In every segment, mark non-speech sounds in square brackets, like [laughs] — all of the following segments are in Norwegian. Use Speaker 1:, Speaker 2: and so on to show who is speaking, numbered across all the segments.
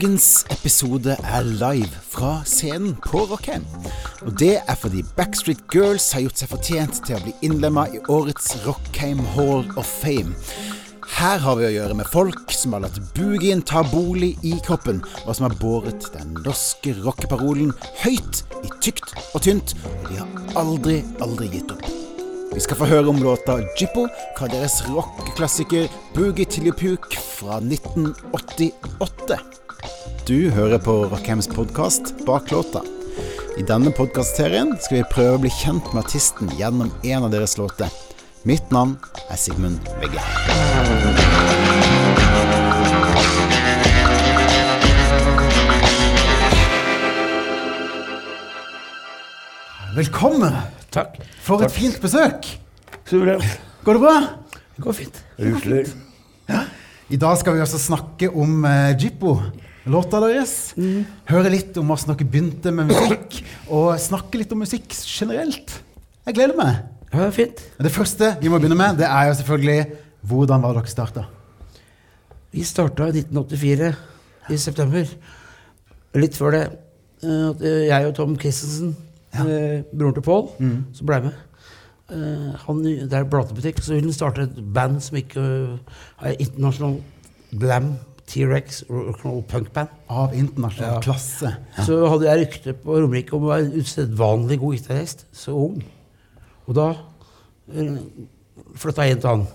Speaker 1: Dagens episode er live fra scenen på Rockheim. Og det er fordi Backstreet Girls har gjort seg fortjent til å bli innlemma i årets Rockheim Hall of Fame. Her har vi å gjøre med folk som har latt boogien ta bolig i kroppen, og som har båret den norske rockeparolen høyt i tykt og tynt, og de har aldri, aldri gitt opp. Vi skal få høre om låta Jippo fra deres rockeklassiker Boogie til you puke fra 1988. Du hører på Rockheims podkast Bak låta. I denne podkastserien skal vi prøve å bli kjent med artisten gjennom en av deres låter. Mitt navn er Sigmund Vegge. Velkommen!
Speaker 2: Takk.
Speaker 1: For et fint besøk.
Speaker 2: Suverent.
Speaker 1: Går det bra?
Speaker 2: Det går fint.
Speaker 3: Rusler.
Speaker 1: I dag skal vi også snakke om uh, Jippo, låta deres. Høre litt om hvordan dere begynte med musikk, og snakke litt om musikk generelt. Jeg gleder meg.
Speaker 2: Ja, det fint.
Speaker 1: Det første vi må begynne med, det er jo selvfølgelig hvordan var dere starta?
Speaker 2: Vi starta i 1984, i september. Litt før det. eh, eh, Jeg og Tom Christensen, ja. broren til Paul, som ble med eh, han, Det er platebutikk, så ville han starte et band som ikke eh, er internasjonal glam, T-rex, rock'n'roll punkband.
Speaker 1: Av internasjonal
Speaker 2: Ja.
Speaker 1: klasse.
Speaker 2: Så hadde jeg rykte på Romerike om å være en usedvanlig god gitarist, så ung. Og da flytta jeg inn til han.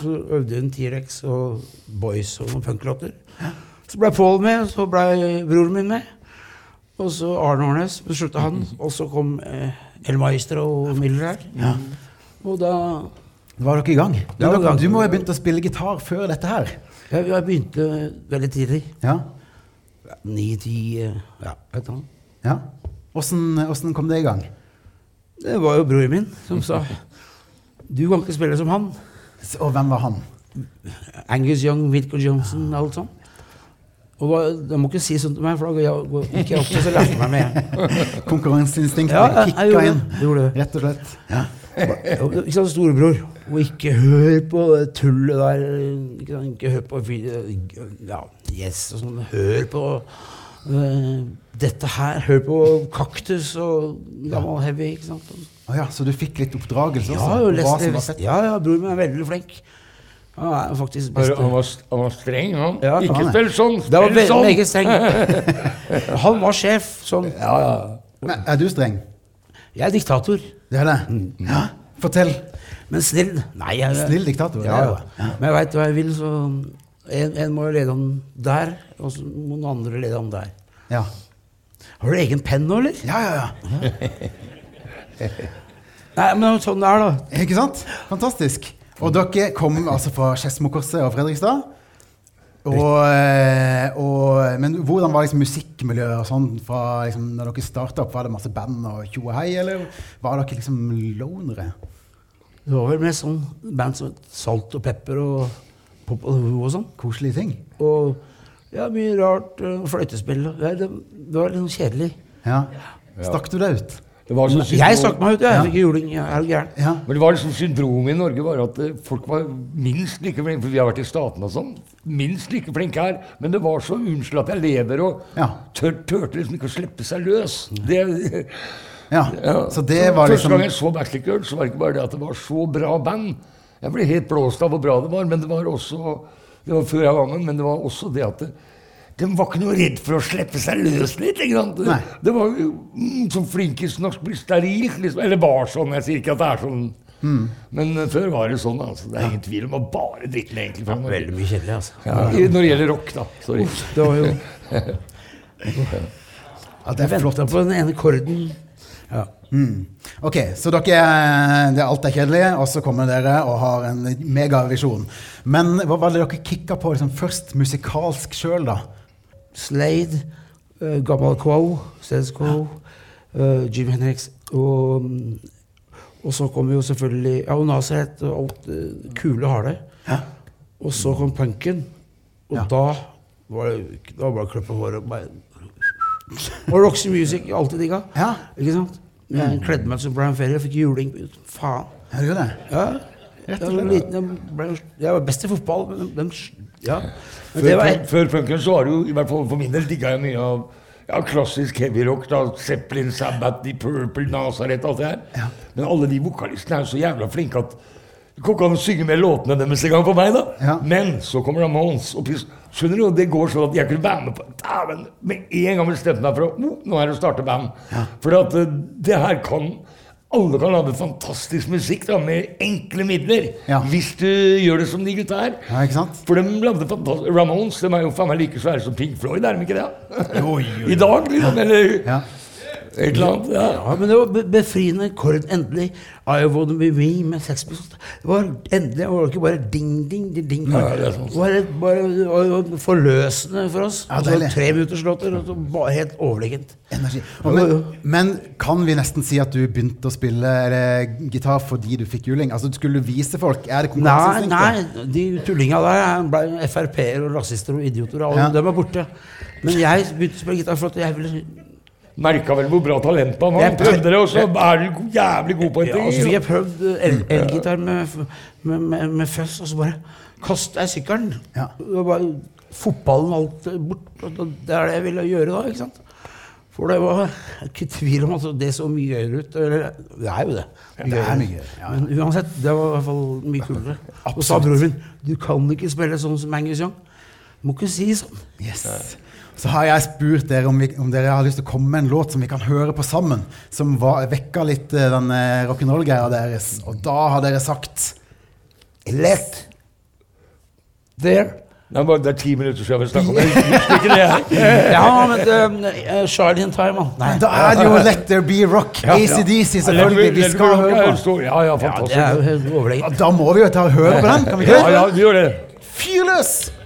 Speaker 2: Så øvde hun T-rex og Boys og noen punklåter. Så ble Paul med, og så ble broren min med. Og så Arne Årnes, beslutta han. Og så kom eh, El Maestro og Miller her. Og da
Speaker 1: Var dere i gang? Du,
Speaker 2: Ja,
Speaker 1: du må ha begynt å spille gitar før dette her.
Speaker 2: Ja, Jeg begynte veldig tidlig.
Speaker 1: Ja.
Speaker 2: Ni-ti eh, Ja, vet du annet.
Speaker 1: ja. Åssen åssen kom det i gang?
Speaker 2: Det var jo broren min som sa Du kan ikke spille som han.
Speaker 1: Og hvem var han?
Speaker 2: Angus Young, Wilco Johnson, alt sånt. Og De må ikke si sånt til meg, for da går jeg opp til så lærte jeg meg med. [laughs]
Speaker 1: Konkurranseinstinktet
Speaker 2: Ja, jeg, jeg
Speaker 1: kicka inn,
Speaker 2: det. Jeg gjorde det.
Speaker 1: rett og slett. Ja.
Speaker 2: Ikke sant, storebror. Og ikke hør på det tullet der. Ikke, sant, ikke hør på ja, Yes og sånn. Hør på uh, dette her. Hør på Kaktus og gammel heavy. ikke sant?
Speaker 1: Å ja, så du fikk litt oppdragelse
Speaker 2: Ja,
Speaker 1: også?
Speaker 2: lest, ja, ja, broren min er veldig flink. Han er faktisk best.
Speaker 3: han var, han var streng, han.
Speaker 2: Ja,
Speaker 3: ikke
Speaker 1: han
Speaker 3: spill sånn!
Speaker 2: Det var veldig
Speaker 3: sånn!
Speaker 2: streng. [laughs] Han var sjef. Sånn.
Speaker 3: Ja, ja.
Speaker 1: Men er du streng?
Speaker 2: Jeg er diktator.
Speaker 1: Det er det? Ja. Fortell.
Speaker 2: Men snill. Nei, jeg,
Speaker 1: Snill diktator.
Speaker 2: Ja,
Speaker 1: er
Speaker 2: ja. Men jeg veit hva jeg vil, så en, en må lede ham der, og så må den andre lede ham der.
Speaker 1: Ja.
Speaker 2: Har du egen penn nå, eller?
Speaker 1: ja, ja, ja. [laughs]
Speaker 2: Nei, men sånn det er, da.
Speaker 1: Ikke sant? Fantastisk. Og dere kom altså fra Skedsmokorset og Fredrikstad. Og, eh, og, men hvordan var liksom musikkmiljøet og sånn fra liksom, når dere starta opp? Var det masse band og tjo og hei, eller var dere liksom lonere?
Speaker 2: Det var vel mest sånn band som Salt og Pepper og Pop og Ho og sånn.
Speaker 1: Koselige ting?
Speaker 2: Og ja, mye rart. Uh, fløytespill. Ja, det, det var litt sånn kjedelig.
Speaker 1: Ja. Stakk du deg ut?
Speaker 3: Det var sånn
Speaker 2: Jeg
Speaker 3: snakket
Speaker 2: stakk meg ut, jeg.
Speaker 1: Ja.
Speaker 2: Jeg fikk juling. Jeg er gæren.
Speaker 1: Ja.
Speaker 3: Men det var liksom syndromet i Norge var at eh, folk var minst like flinke, for vi har vært i Statene og sånn, minst like flinke her. Men det var så unnskyld at jeg lever og
Speaker 1: Ja.
Speaker 3: tør, turte liksom ikke å slippe seg løs. Det,
Speaker 1: ja.
Speaker 3: ja.
Speaker 1: Så det var
Speaker 3: Første
Speaker 1: liksom
Speaker 3: gang jeg så Backstreet Girls, så var det ikke bare det at det var så bra band. Jeg ble helt blåst av hvor bra det var, men det var også Det var før jeg var med, men det var også det at det, de var ikke noe redd for å slippe seg løs litt. ikke sant?
Speaker 1: Nei.
Speaker 3: Det var jo mm, som flinkis norsk blir sterilt. liksom. Eller var sånn. Jeg sier ikke at det er sånn.
Speaker 1: Mm.
Speaker 3: Men uh, før var det sånn. altså. Det er ingen tvil om at bare dritten egentlig. Norge.
Speaker 2: Veldig mye kjedelig, altså.
Speaker 3: Ja, i- Når det gjelder rock, da. Sorry.
Speaker 2: Det var jo [laughs]
Speaker 1: ja, Det er flott.
Speaker 2: på den ene korden. Ja.
Speaker 1: Mm. Ok, så dere, det er alt er kjedelig, og så kommer dere og har en megavisjon. Men hva var det dere kicka på liksom, først musikalsk sjøl, da?
Speaker 2: Slade, uh, Gammel Quo, Status Quo, uh, Jim Henriks og, mm, og så kom jo selvfølgelig ja, og Nazareth og alt det kule harde.
Speaker 1: Ja.
Speaker 2: Og så kom punken, og
Speaker 1: Ja.
Speaker 2: da var det da var det klippe håret og bare Og Roxy Music, alltid digga.
Speaker 1: Ja.
Speaker 2: Ikke sant? Jeg kledde meg som Brian Ferry og fikk juling. Faen.
Speaker 1: Du gjør det?
Speaker 2: Ja.
Speaker 1: Rett og slett.
Speaker 2: jeg var best i fotball, men de, Ja.
Speaker 3: Før,
Speaker 2: det var
Speaker 3: før punken så det jo, i hvert fall for min del, digga jeg mye av ja, klassisk heavyrock. da, Zeppelin, Sabbath, The Purple, Nazareth, alt det her. Men alle de vokalistene er jo så jævla flinke at det går ikke an å synge med låtene deres engang for meg. da.
Speaker 1: Ja.
Speaker 3: Men så kommer Ramones og pis- Skjønner du, Det går sånn at jeg kunne være med på Dæven! Med en gang bestemte meg for å oh, nå er det å starte band. For at eh, det her kan alle kan lage fantastisk musikk da, med enkle midler.
Speaker 1: Ja.
Speaker 3: Hvis du gjør det som de gutta her.
Speaker 1: Ja, ikke sant?
Speaker 3: For de lagde fantastisk Ramones de er jo faen meg like svære som Pink Floyd, er de ikke det?
Speaker 1: Jo, jo, jo.
Speaker 3: I dag, liksom. Eller
Speaker 1: Ja.
Speaker 3: Et eller annet. Ja.
Speaker 2: Ja, men det var befriende kord. Endelig. I wanna be me med Sex. Det var endelig det var ikke bare ding, ding, ding, ding.
Speaker 3: Nei, det sant.
Speaker 2: Var et- bare det var forløsende for oss.
Speaker 1: Ja,
Speaker 2: det
Speaker 1: er
Speaker 2: tre minutters låter, og så bare helt overlegent.
Speaker 1: Energi. Og men, men kan vi nesten si at du begynte å spille gitar fordi du fikk juling? Altså, Skulle du vise folk? Er det
Speaker 2: Nei, nei, de tullinga der ble Frp-er og rasister og idioter, og alle
Speaker 1: Ja.
Speaker 2: dem er borte. Men jeg begynte å spille gitar for at jeg ville
Speaker 3: Merka vel hvor bra talent han var. Han prøvde det, og så er du jævlig god på en
Speaker 2: Ja,
Speaker 3: ting.
Speaker 2: altså, vi har prøvd el- elgitar med, med, med, med fuzz, og så bare kasta jeg sykkelen.
Speaker 1: Ja.
Speaker 2: Bare Fotballen alt bort. og Det er det jeg ville gjøre da, ikke sant? For det var ikke tvil om at det så mye gøyere ut. Eller, det er jo det.
Speaker 1: det er mye gøyere, ja.
Speaker 2: Men uansett, det var i hvert fall mye kulere. Og sa broren min du kan ikke spille sånn som Angus Young. Du Må ikke si sånn.
Speaker 1: Yes. Så har jeg spurt dere om, vi, om dere har lyst til å komme med en låt som vi kan høre på sammen. Som var, vekka litt eh, den eh, rock'n'roll-greia deres. Og da har dere sagt
Speaker 2: Let There.
Speaker 3: Nei, bare, det er ti minutter siden vi snakka om det. Ikke det her. [laughs]
Speaker 2: Ja, men uh, Charlie in Time, da.
Speaker 1: Da er det jo [laughs] Let There Be Rock.
Speaker 2: Ja.
Speaker 1: ACDC, selvfølgelig. Vi skal høre på.
Speaker 3: Ja, ja,
Speaker 2: Ja,
Speaker 3: fantastisk.
Speaker 1: Da må vi jo ta og høre på den. Kan vi ikke
Speaker 3: Ja,
Speaker 1: det?
Speaker 3: ja, vi gjør det.
Speaker 1: Fearless!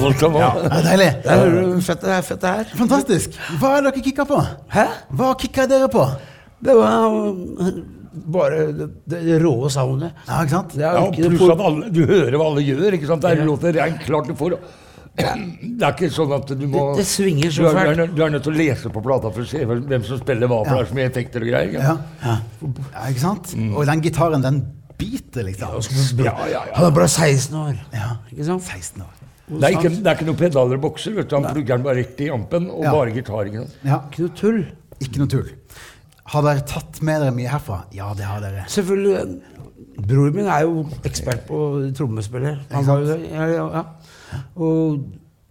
Speaker 3: Voldsomt.
Speaker 1: Ja, deilig.
Speaker 2: Det er fett det er fett det her.
Speaker 1: Fantastisk. Hva er dere kicka på?
Speaker 2: Hæ?
Speaker 1: Hva kicka dere på?
Speaker 2: Det var uh, bare det, det råe soundet.
Speaker 1: Ja, ikke sant?
Speaker 2: Det er
Speaker 3: Ja,
Speaker 2: ikke
Speaker 3: pluss at alle, du hører hva alle gjør. ikke sant? Det er låter rent klart du får. Det er ikke sånn at du må
Speaker 2: Det- det svinger så
Speaker 3: du er,
Speaker 2: fælt.
Speaker 3: Du er, du er nødt til å lese på plata for å se hvem som spiller hva, for det er så mye effekter og greier.
Speaker 1: Ja,
Speaker 3: Ja.
Speaker 1: ja, ikke sant? Og den gitaren, den biter, liksom.
Speaker 3: Ja, ja, ja.
Speaker 2: Han er bare 16 år.
Speaker 1: Ja.
Speaker 2: Ikke sant?
Speaker 1: 16 år.
Speaker 3: Det er, ikke, det er ikke noen pedaler og bokser. vet du. Han plugger den bare rett i ampen, og
Speaker 1: Ja.
Speaker 3: bare gitar. ikke sant?
Speaker 1: Ja,
Speaker 2: Ikke noe tull.
Speaker 1: ikke noe tull. Har dere tatt med dere mye herfra? Ja, det har dere.
Speaker 2: Selvfølgelig. Broren min er jo ekspert på trommespillet. Han var jo det. Ja, ja, ja. Og,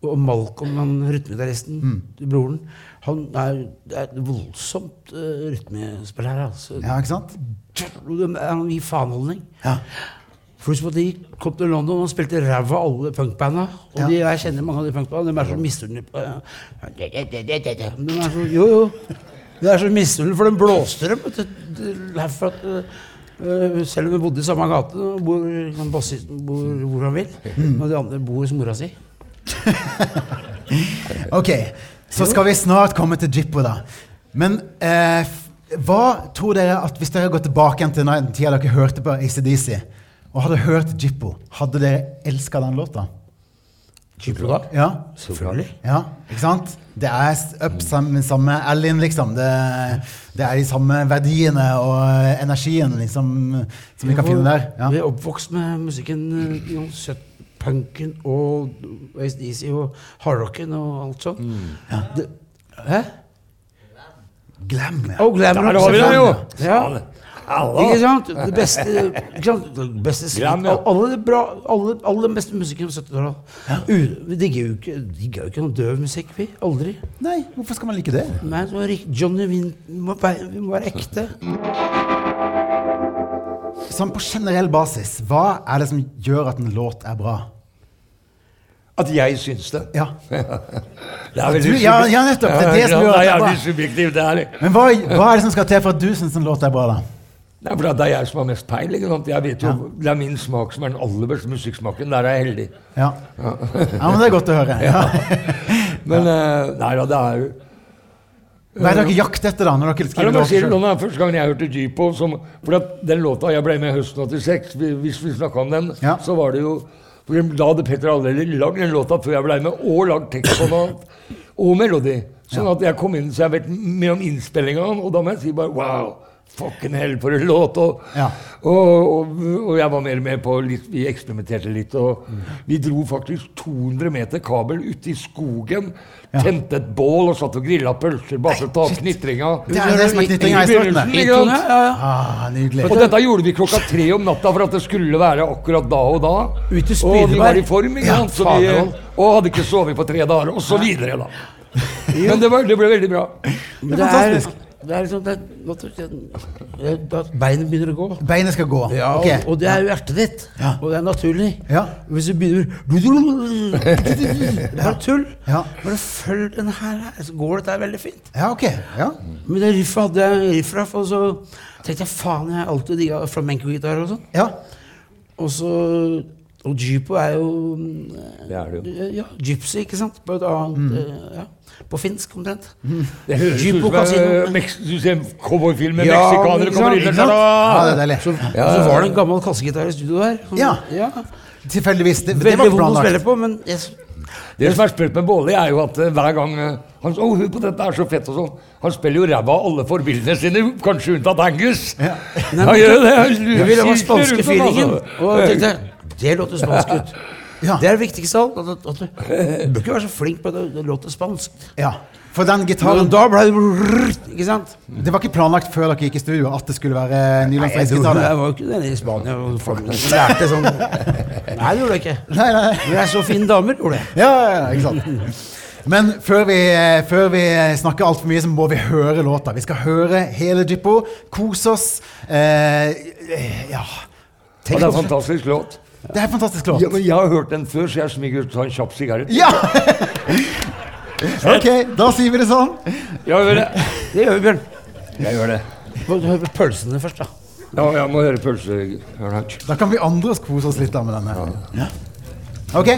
Speaker 2: og Malcolm, han rytmegitaristen til broren, han er, det er et voldsomt uh, rytmespill her. Altså.
Speaker 1: Ja, ikke sant?
Speaker 2: Det er en ny faneholdning.
Speaker 1: Ja.
Speaker 2: Pluss på de kom til London og spilte ræva av alle punkbanda. Og
Speaker 1: Ja.
Speaker 2: de, jeg kjenner mange av de punkbanda. De er så misunnelige på De er så, Jo, jo. De er så misunnelige, for de blåste dem. vet du. Det er for at, Eh, selv om vi bodde i samme gate, bor, kan bassisten bor hvor han vil. Og de andre bor hos mora si. [laughs]
Speaker 1: Ok, så skal vi snart komme til Jippo, da. Men uh, hva tror dere at hvis dere går tilbake igjen til den tida dere hørte på ACDC, og hadde hørt Jippo, hadde dere elska den låta?
Speaker 2: Jippo da?
Speaker 1: Ja?
Speaker 2: Selvfølgelig.
Speaker 1: ja, ikke sant? Det er up sammen samme Alien, liksom. Det, det er de samme verdiene og eh, energien liksom, som vi kan finne der. Ja.
Speaker 2: Vi er oppvokst med musikken, eh, jo, søt- punken og ACDC og hardrocken og alt sånt.
Speaker 1: Mm.
Speaker 2: Det, hæ?
Speaker 1: Glam, ja.
Speaker 2: Oh, glam
Speaker 3: Der har vi det jo!
Speaker 2: Ja. Ikke sant? Det beste, ikke sant? Det beste
Speaker 3: Gram, ja.
Speaker 2: alle, de bra, alle, alle beste musikken på 70-tallet. U- Vi digger jo ikke, digger jo ikke noe døv musikk, vi. Aldri.
Speaker 1: Nei, hvorfor skal man like det?
Speaker 2: Nei, så er Johnny Win vi må, være- vi må være ekte.
Speaker 1: Sånn på generell basis, hva er det som gjør at en låt er bra?
Speaker 3: At jeg syns det.
Speaker 1: Ja. [laughs]
Speaker 3: Det er
Speaker 1: Du- ja, ja, nettopp, det er det som gjør at
Speaker 3: det
Speaker 1: er bra.
Speaker 3: jævlig subjektivt. Det
Speaker 1: Men hva, hva er det som skal til for at du syns en låt er bra, da?
Speaker 3: Nei, for Det er jeg som har mest peil. ikke sant? Jeg vet jo, Det er min smak som er den aller beste musikksmaken. Der er jeg heldig.
Speaker 1: Ja, ja men det er godt å høre. [laughs] Ja.
Speaker 3: Men eh, nei da, det er jo
Speaker 1: er det dere jakter etter, da? når dere skriver låter
Speaker 3: det,
Speaker 1: selv?
Speaker 3: er første gangen jeg hørte Jeepo som, For at den låta jeg ble med høsten 86, hvis vi snakka om den,
Speaker 1: Ja.
Speaker 3: så var det jo for Da hadde Petter allerede lagd den låta før jeg ble med, og lagd tekst på den, og melodi. Sånn at jeg kom inn, så jeg vet mer om innspillinga, og da må jeg si bare wow. Fucking hell, for en låt! Og,
Speaker 1: Ja.
Speaker 3: og, og, og jeg var mer med på litt Vi eksperimenterte litt, og vi dro faktisk 200 meter kabel ute i skogen.
Speaker 1: Ja.
Speaker 3: Tente et bål og satt og grilla pølser, bare for å ta opp knitringa.
Speaker 1: Det er det som er knyttinga i starten. der.
Speaker 3: Ikke sant?
Speaker 2: Ja, ja, ja.
Speaker 1: Ah, nydelig.
Speaker 3: Og dette gjorde vi klokka tre om natta for at det skulle være akkurat da og da.
Speaker 2: Ute
Speaker 3: og vi var i form, ikke sant? Så vi, og hadde ikke sovet på tre dager, og så videre, da. [laughs] Men det, var, det ble veldig bra.
Speaker 1: Det er, fantastisk.
Speaker 2: Det er liksom det, er- det, er- at Beinet begynner å gå.
Speaker 1: Beinet skal gå.
Speaker 2: Ja,
Speaker 1: Ok.
Speaker 2: og, og det er jo hjertet ditt.
Speaker 1: Ja.
Speaker 2: Og det er naturlig.
Speaker 1: Ja.
Speaker 2: Hvis du begynner Det er bare tull.
Speaker 1: Ja.
Speaker 2: Bare følg den her, så går dette veldig fint.
Speaker 1: Ja, ok. Ja.
Speaker 2: Men det riffet hadde jeg riffraff, og så tenkte jeg faen, jeg har alltid digga flamenco-gitar og sånn.
Speaker 1: ja.
Speaker 2: Og så Og Gypo er jo
Speaker 3: Det er det jo.
Speaker 2: Ja, gypsy, ikke sant? På et annet mm. ja. På finsk, omtrent.
Speaker 3: Det høres ut som en Mex du ser cowboyfilm med
Speaker 2: Ja,
Speaker 3: meksikanere kommer inn der.
Speaker 1: Ja, det er deilig.
Speaker 2: Så, og så var det en gammel kassegitar i studio der. som-
Speaker 1: Ja.
Speaker 2: ja.
Speaker 1: Tilfeldigvis. Det, det var ikke
Speaker 2: vond å spille
Speaker 1: planlagt.
Speaker 2: på, men jeg,
Speaker 3: Det som er spilt med Båli er jo at eh, hver gang eh, han sier 'Å, hør på dette, er så fett', og sånn Han spiller jo ræva av alle forbildene sine, kanskje unntatt Angus.
Speaker 1: Ja.
Speaker 2: Nei,
Speaker 3: Han gjør det. Han
Speaker 2: ville ha
Speaker 3: syter rundt sånn, altså.
Speaker 2: Tenkte det låter spansk ut. [laughs]
Speaker 1: Ja.
Speaker 2: Det er det viktigste av alt. At, at, du bør ikke være så flink på at det, det låter spansk.
Speaker 1: ja. For den gitaren
Speaker 2: da ble det Ikke sant?
Speaker 1: Det var ikke planlagt før dere gikk i studio at det skulle være
Speaker 2: Jeg,
Speaker 1: Nei,
Speaker 2: jeg var jo ikke den i Spania og [laughs] lærte sånn Nei, det gjorde jeg ikke.
Speaker 1: Nei, nei.
Speaker 2: Men jeg så fine damer, gjorde jeg.
Speaker 1: Ja, ja, ja, ikke sant. Men før vi, eh, før vi snakker altfor mye, så må vi høre låta. Vi skal høre hele Jippo. Kose oss. Eh, ja. ja.
Speaker 3: Og det er en fantastisk låt.
Speaker 1: Det er en fantastisk låt.
Speaker 3: Ja, men jeg har hørt den før, så jeg smyger ut en kjapp sigarett.
Speaker 1: Ja! Ok, da sier vi det sånn.
Speaker 3: Ja, gjør det.
Speaker 2: Det gjør vi, Bjørn.
Speaker 3: Jeg gjør det.
Speaker 2: Må høre på pølsene først, da.
Speaker 3: Ja, jeg må høre pølse...
Speaker 1: Da kan vi andre kose oss litt da med denne. Ja. Ok.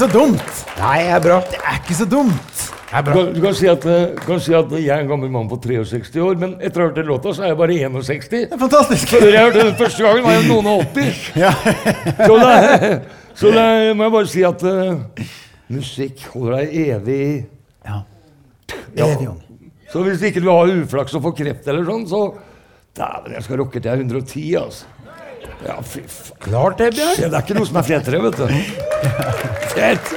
Speaker 1: Så dumt!
Speaker 2: Nei, det er bra.
Speaker 1: Det er ikke så dumt.
Speaker 2: Er
Speaker 3: Du kan, du, kan si at, eh, du kan si at jeg er en gammel mann på 63 år, men etter å ha hørt den låta, så er jeg bare 61.
Speaker 1: Det er fantastisk.
Speaker 3: Før jeg hørte den første gangen, var jeg noen og 80. [laughs]
Speaker 1: Ja.
Speaker 3: Så det, så det må jeg bare si at uh, musikk holder deg evig
Speaker 1: ja.
Speaker 3: Ja.
Speaker 1: Evig ung.
Speaker 3: Så hvis ikke du har uflaks og får kreft eller sånn, så Dæven, jeg skal rocke til jeg er 110, altså. Ja, fy faen.
Speaker 2: Klart det, Bjørn.
Speaker 3: Det er ikke noe som er fetere, vet du. [laughs] Fett!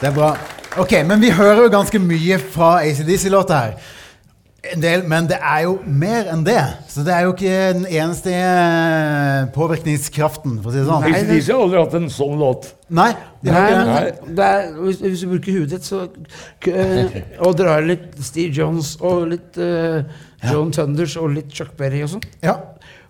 Speaker 1: Det er bra. Ok, men vi hører jo ganske mye fra ACDC-låta her. En del, men det er jo mer enn det. Så det er jo ikke den eneste eh, påvirkningskraften, for å si det sånn.
Speaker 2: Nei.
Speaker 3: ACDC har aldri hatt en sånn låt.
Speaker 1: Nei, de har
Speaker 2: Nei, men det er, hvis, hvis du bruker huet ditt, så eh, Og drar litt Steve Jones og litt uh, John Thunders og litt Chuck Berry og sånn,
Speaker 1: Ja.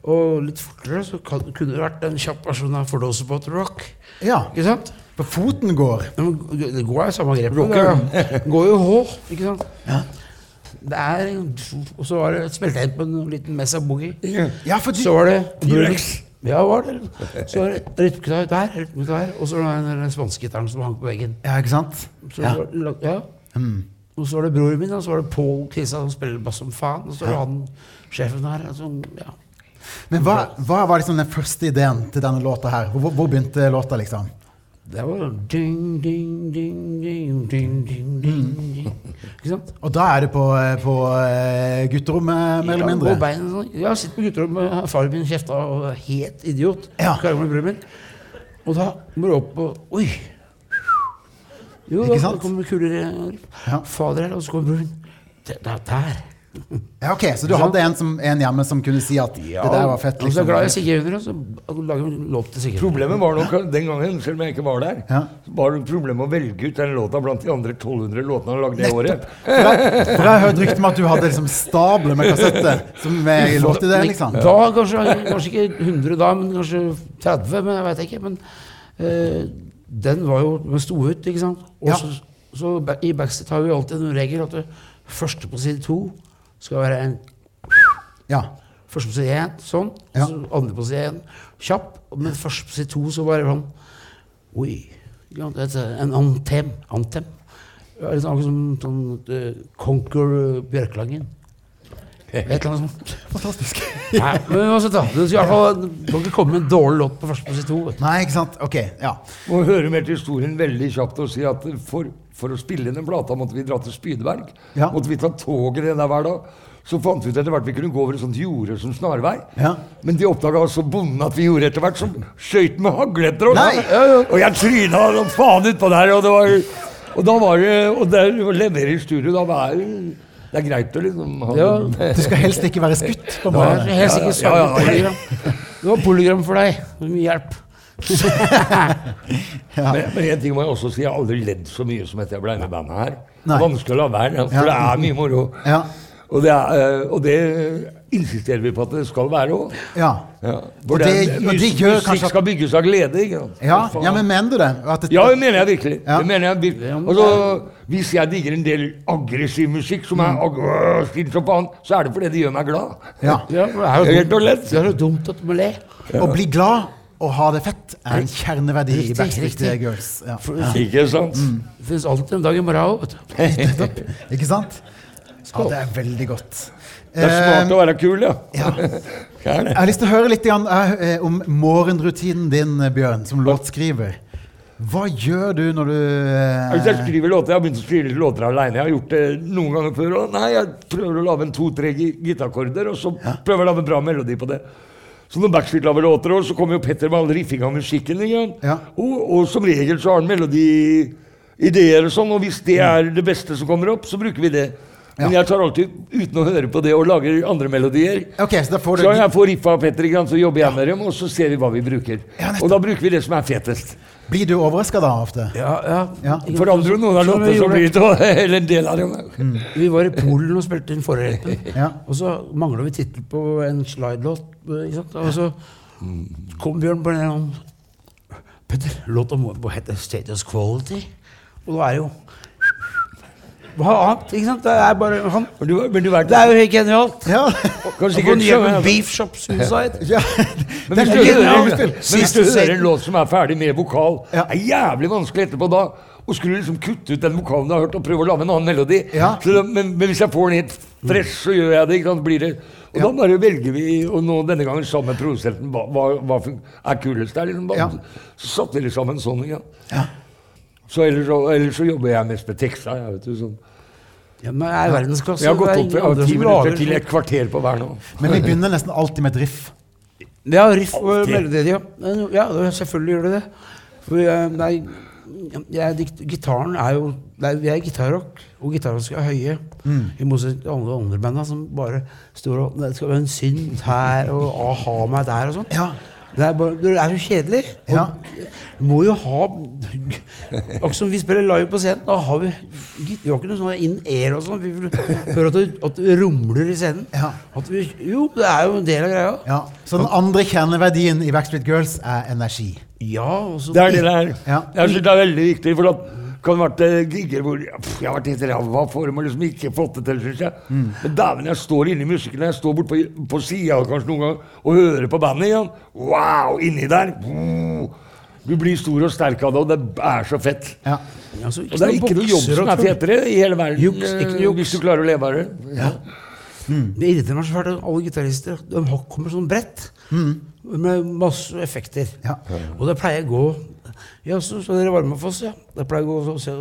Speaker 2: Og litt fortere, så kan, kunne det vært en kjapp versjon av For Those Rock.
Speaker 1: ja.
Speaker 2: Ikke sant?
Speaker 1: På foten går.
Speaker 2: Det går jo samme grep. Det går jo H, ikke sant? Det er Og så var det smelta inn på en liten Messa Boogie.
Speaker 1: Ja, for
Speaker 2: Så var det
Speaker 3: T-Rex.
Speaker 2: Ja, var det. Så var det rytmegitar der, rytmegitar der, og så var det den spanske gitaren som hang på veggen.
Speaker 1: Ja, ikke sant?
Speaker 2: Så
Speaker 1: Ja.
Speaker 2: var ja. Mm. Og så var det broren min, og så var det Paul Kisa som spiller bass som faen. Og så var det han sjefen her. Altså, ja.
Speaker 1: Men hva, hva var liksom den første ideen til denne låta her? Hvor, hvor begynte låta, liksom?
Speaker 2: Det var ding, ding, ding, ding, ding, ding, ding, ding. Ikke sant?
Speaker 1: Og da er du på, eh, på eh, gutterommet, mer eller
Speaker 2: Ja,
Speaker 1: mindre?
Speaker 2: sånn. Jeg har sittet på gutterommet, faren min kjefta og er helt idiot.
Speaker 1: Ja.
Speaker 2: Min. Og da må du opp og Oi! Jo, da kommer kulere
Speaker 1: Ja.
Speaker 2: fader her, og så kommer broren. Er der.
Speaker 1: Ja, ok, Så du hadde en, som, en hjemme som kunne si at det der var fett?
Speaker 2: Jeg glad i
Speaker 1: liksom.
Speaker 2: Under, og så lager vi låt til Sigge.
Speaker 3: Problemet var nok den gangen, selv om jeg ikke var der,
Speaker 1: Ja.
Speaker 3: var det problemet å velge ut den låta blant de andre 1200 låtene han lagde det året.
Speaker 1: For jeg, for jeg har hørt rykter om at du hadde liksom stabler med kassetter som med låt i det, liksom.
Speaker 2: Da kanskje, kanskje ikke 100 da, men kanskje 30, men jeg veit ikke. Men øh, den var jo Den sto ut, ikke sant. Og
Speaker 1: Ja.
Speaker 2: så, så i Backstreet har vi alltid en regel at det første på side to skal være en
Speaker 1: Ja.
Speaker 2: Første på side én sånn,
Speaker 1: Ja.
Speaker 2: så andre på side én kjapp. Men første på side to så bare sånn Oi. Ja, det er en antem. Antem. Akkurat som sånn uh, Conquer Bjørklangen. Et eller annet sånt.
Speaker 1: Fantastisk. [laughs]
Speaker 2: Nei, men uansett, da. Det skal i hvert fall ikke komme med en dårlig låt på første du.
Speaker 1: Nei, ikke sant? Ok, ja.
Speaker 3: Må høre mer til historien veldig kjapt og si at for, for å spille inn den plata måtte vi dra til Spydeberg.
Speaker 1: Ja.
Speaker 3: Måtte vi ta toget ned der hver dag. Så fant vi ut etter hvert vi kunne gå over et sånt jorde som snarvei.
Speaker 1: Ja.
Speaker 3: Men de oppdaga så bonden at vi gjorde etter hvert, så skøyt med hagle etter oss. Og jeg tryna som faen utpå der. Og, det var, og da var det Og der leverer levere i studio, da var det Det er greit å liksom ha
Speaker 2: Ja.
Speaker 1: Du skal helst ikke være skutt. på morgenen.
Speaker 2: Ja, var
Speaker 1: måte.
Speaker 3: ja, ja,
Speaker 2: ja. Det var polygram for deg. Mye hjelp. [laughs]
Speaker 3: Men, men en ting må jeg også si, jeg har aldri ledd så mye som etter jeg ble med bandet her.
Speaker 1: Nei.
Speaker 3: Vanskelig å la være, for
Speaker 1: Ja.
Speaker 3: det er mye moro.
Speaker 1: Ja.
Speaker 3: Og det, er, eh, og det insisterer vi på at det skal være òg.
Speaker 1: Ja.
Speaker 3: Ja. For
Speaker 1: det-
Speaker 3: det,
Speaker 1: det
Speaker 3: musikk,
Speaker 1: gjør
Speaker 3: musikk
Speaker 1: kanskje
Speaker 3: skal bygges av glede. ikke sant?
Speaker 1: Ja, ja, men mener du det? At det
Speaker 3: Ja, det mener jeg virkelig.
Speaker 1: Ja.
Speaker 3: Det mener jeg virkelig. Altså, hvis jeg digger en del aggressiv musikk som
Speaker 1: Mm.
Speaker 3: er ag øh, som faen, så er det fordi det gjør meg glad.
Speaker 1: ja. [laughs]
Speaker 2: Ja, det er jo
Speaker 3: Helt og
Speaker 2: dumt, det er jo dumt at du må le.
Speaker 1: Å bli glad og ha det fett er en kjerneverdi i Backstreet
Speaker 2: riktig.
Speaker 1: Girls. Ja.
Speaker 3: Ikke sant?
Speaker 2: Det finnes alltid en dag i morgen òg. [laughs]
Speaker 1: Ikke sant? Ja, det er veldig godt.
Speaker 3: Det er smart å være kul, ja.
Speaker 1: Ja. [laughs]
Speaker 3: Er.
Speaker 1: Jeg har lyst til å høre litt eh, om morgenrutinen din, eh, Bjørn, som låtskriver. Hva gjør du når du eh,
Speaker 3: Hvis jeg skriver låter, Jeg har begynt å skrive låter alene. Jeg har gjort det noen ganger før. Og nei, jeg prøver å lage en to-tre gi- gitarkorder, og så prøver jeg å lage en bra melodi på det. Så når Backstreet lager låter, så kommer jo Petter med all riffinga av musikken.
Speaker 1: Ja.
Speaker 3: Og, og som regel så har han melodiideer og sånn, og hvis det er det beste som kommer opp, så bruker vi det. Men
Speaker 1: Ja.
Speaker 3: jeg tar alltid uten å høre på det og lager andre melodier.
Speaker 1: Okay, så
Speaker 3: Så jeg får riffa av Petter, så jobber jeg med dem, og så ser vi hva vi bruker. Og da bruker vi det som er fetest.
Speaker 1: Blir du overraska da ofte?
Speaker 2: Ja, ja.
Speaker 1: Ja.
Speaker 3: Forandrer du noen av låtene, så blir det [laughs] eller en del av dem.
Speaker 2: Vi var i Polen og spilte inn Forhjelpen. [laughs]
Speaker 1: Ja.
Speaker 2: Og så mangla vi tittel på en slide-låt. eh? Og så kom Bjørn på den Petter, låta må hete Status Quality. Og da er det jo hva annet? Ikke sant? Det er bare han.
Speaker 3: Men du, men du vet,
Speaker 2: Det er jo helt genialt.
Speaker 1: Ja.
Speaker 3: kan
Speaker 2: Og
Speaker 3: sikkert
Speaker 2: på Beef Shop Suicide.
Speaker 1: ja.
Speaker 3: Men hvis, du hører, men hvis du hører en låt som er ferdig med vokal,
Speaker 1: Ja.
Speaker 3: er jævlig vanskelig etterpå da å skulle liksom kutte ut den vokalen du har hørt, og prøve å lage en annen melodi.
Speaker 1: Ja.
Speaker 3: Så men, men hvis jeg får den helt fresh, så gjør jeg det. Ikke sant? Blir det og da bare velger vi, og nå denne gangen sammen med produsenten, hva, hva, hva er kulest der. Liksom, bare,
Speaker 1: Ja.
Speaker 3: Så satte vi sammen sånn. Ja. Så ellers, så ellers så jobber jeg mest med teksta. Jeg, vet du, sånn.
Speaker 2: Ja, men det er verdensklasse.
Speaker 3: jeg har gått opp fra ti minutter til et kvarter på hver nå.
Speaker 1: Men vi begynner nesten alltid med et riff.
Speaker 2: Ja, riff og melodi, ja. Ja, selvfølgelig gjør det det. For eh, nei, jeg, gitaren er jo er, Vi er gitarrock, og gitarrock være høye. I motsetning til alle andre banda som bare står og Det skal være en synt her og a-ha meg der og sånn.
Speaker 1: Ja.
Speaker 2: Det er, bare, det er jo kjedelig. Og
Speaker 1: Ja.
Speaker 2: Må jo ha Akkurat som vi spiller live på scenen. Da har vi Vi har ikke noe sånn in-air og sånn. Vi vil høre at det, at det rumler i scenen.
Speaker 1: Ja.
Speaker 2: At vi, jo, det er jo en del av greia.
Speaker 1: Ja. Så den andre kjerneverdien i Backstreet Girls er energi.
Speaker 2: Ja, også,
Speaker 3: Det er det det er.
Speaker 1: Ja.
Speaker 3: Jeg synes det er veldig viktig. For at kan vært eh, gigger hvor pff, jeg har vært helt ræva for dem og liksom ikke fått det til, synes jeg.
Speaker 1: Mm.
Speaker 3: Men dæven, jeg står inne i musikken, jeg står bort på, på sida kanskje noen ganger og hører på bandet igjen. Wow, inni der. Wow. Du blir stor og sterk av det, og det er så fett.
Speaker 1: Ja.
Speaker 2: Altså,
Speaker 3: Og det er ikke noe jobb som er fetere i hele verden,
Speaker 2: Juks, ikke noe
Speaker 3: eh,
Speaker 2: juks.
Speaker 3: hvis du klarer å leve av det. Ja.
Speaker 2: Det irriterer meg så fælt at alle gitarister de kommer sånn bredt. Med masse effekter.
Speaker 1: Ja.
Speaker 2: Og det pleier å gå Ja, så, skal dere varme for oss, ja. Det pleier å gå og så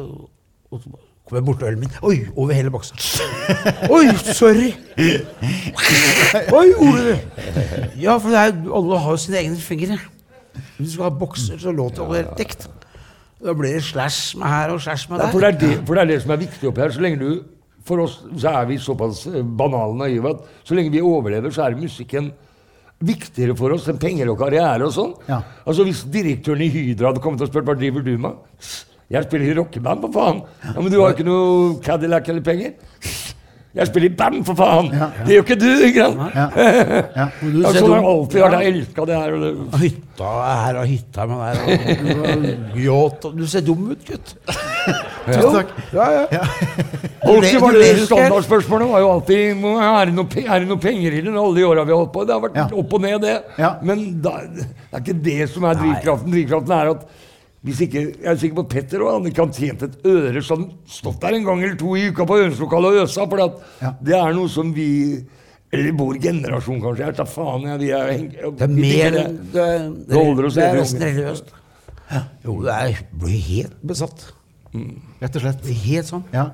Speaker 2: kommer jeg bort til ølen min. Oi! Over hele boksen. [laughs] Oi, sorry! Oi, Ole! Ja, for det er, alle har jo sine egne fingre. Hvis du skal ha bokser, så låter det helt dekt. Da blir det slash med her og slash med
Speaker 3: Ja,
Speaker 2: der.
Speaker 3: for, det er det, for det er det som er viktig oppi her. Så lenge du For oss så er vi såpass eh, banale naive at så lenge vi overlever, så er musikken viktigere for oss enn penger og karriere og sånn.
Speaker 1: Ja.
Speaker 3: Altså Hvis direktøren i Hydra hadde kommet og spurt hva driver du med, jeg spiller i rockeband, for faen. Ja, Men du har ikke noe Cadillac eller penger? Jeg spiller i band, for faen! Det gjør ikke du, ikke sant?
Speaker 1: Ja. Ja.
Speaker 2: Du [laughs]
Speaker 3: Ja,
Speaker 2: ser
Speaker 3: sånn har alltid vært. Jeg elska det her. Og.
Speaker 2: Hytta er her og hytta med der. Og, [laughs] yacht, og, du ser dum ut, gutt. [laughs]
Speaker 1: Tusen takk.
Speaker 2: Ja, ja.
Speaker 3: Alltid var det. Standardspørsmålet var jo alltid er det, noe, er det noe penger i det alle de åra vi har holdt på. Det har vært
Speaker 1: Ja.
Speaker 3: opp og ned, det.
Speaker 1: Ja.
Speaker 3: Men da, det er ikke det som er drivkraften. Drivkraften er at ikke, Jeg er sikker på at Petter og han ikke har tjent et øre sånn stått der en gang eller to i uka på øvingslokalet og øsa, for
Speaker 1: Ja.
Speaker 3: det er noe som vi Eller vår generasjon, kanskje. Jeg tar faen. Jeg, vi er,
Speaker 2: Det er mer enn det, det,
Speaker 3: Det holder oss
Speaker 2: det er nesten
Speaker 3: religiøst.
Speaker 2: religiøst. Jo, det er, blir helt besatt.
Speaker 1: Rett og slett.
Speaker 2: Helt sånn.
Speaker 1: Ja.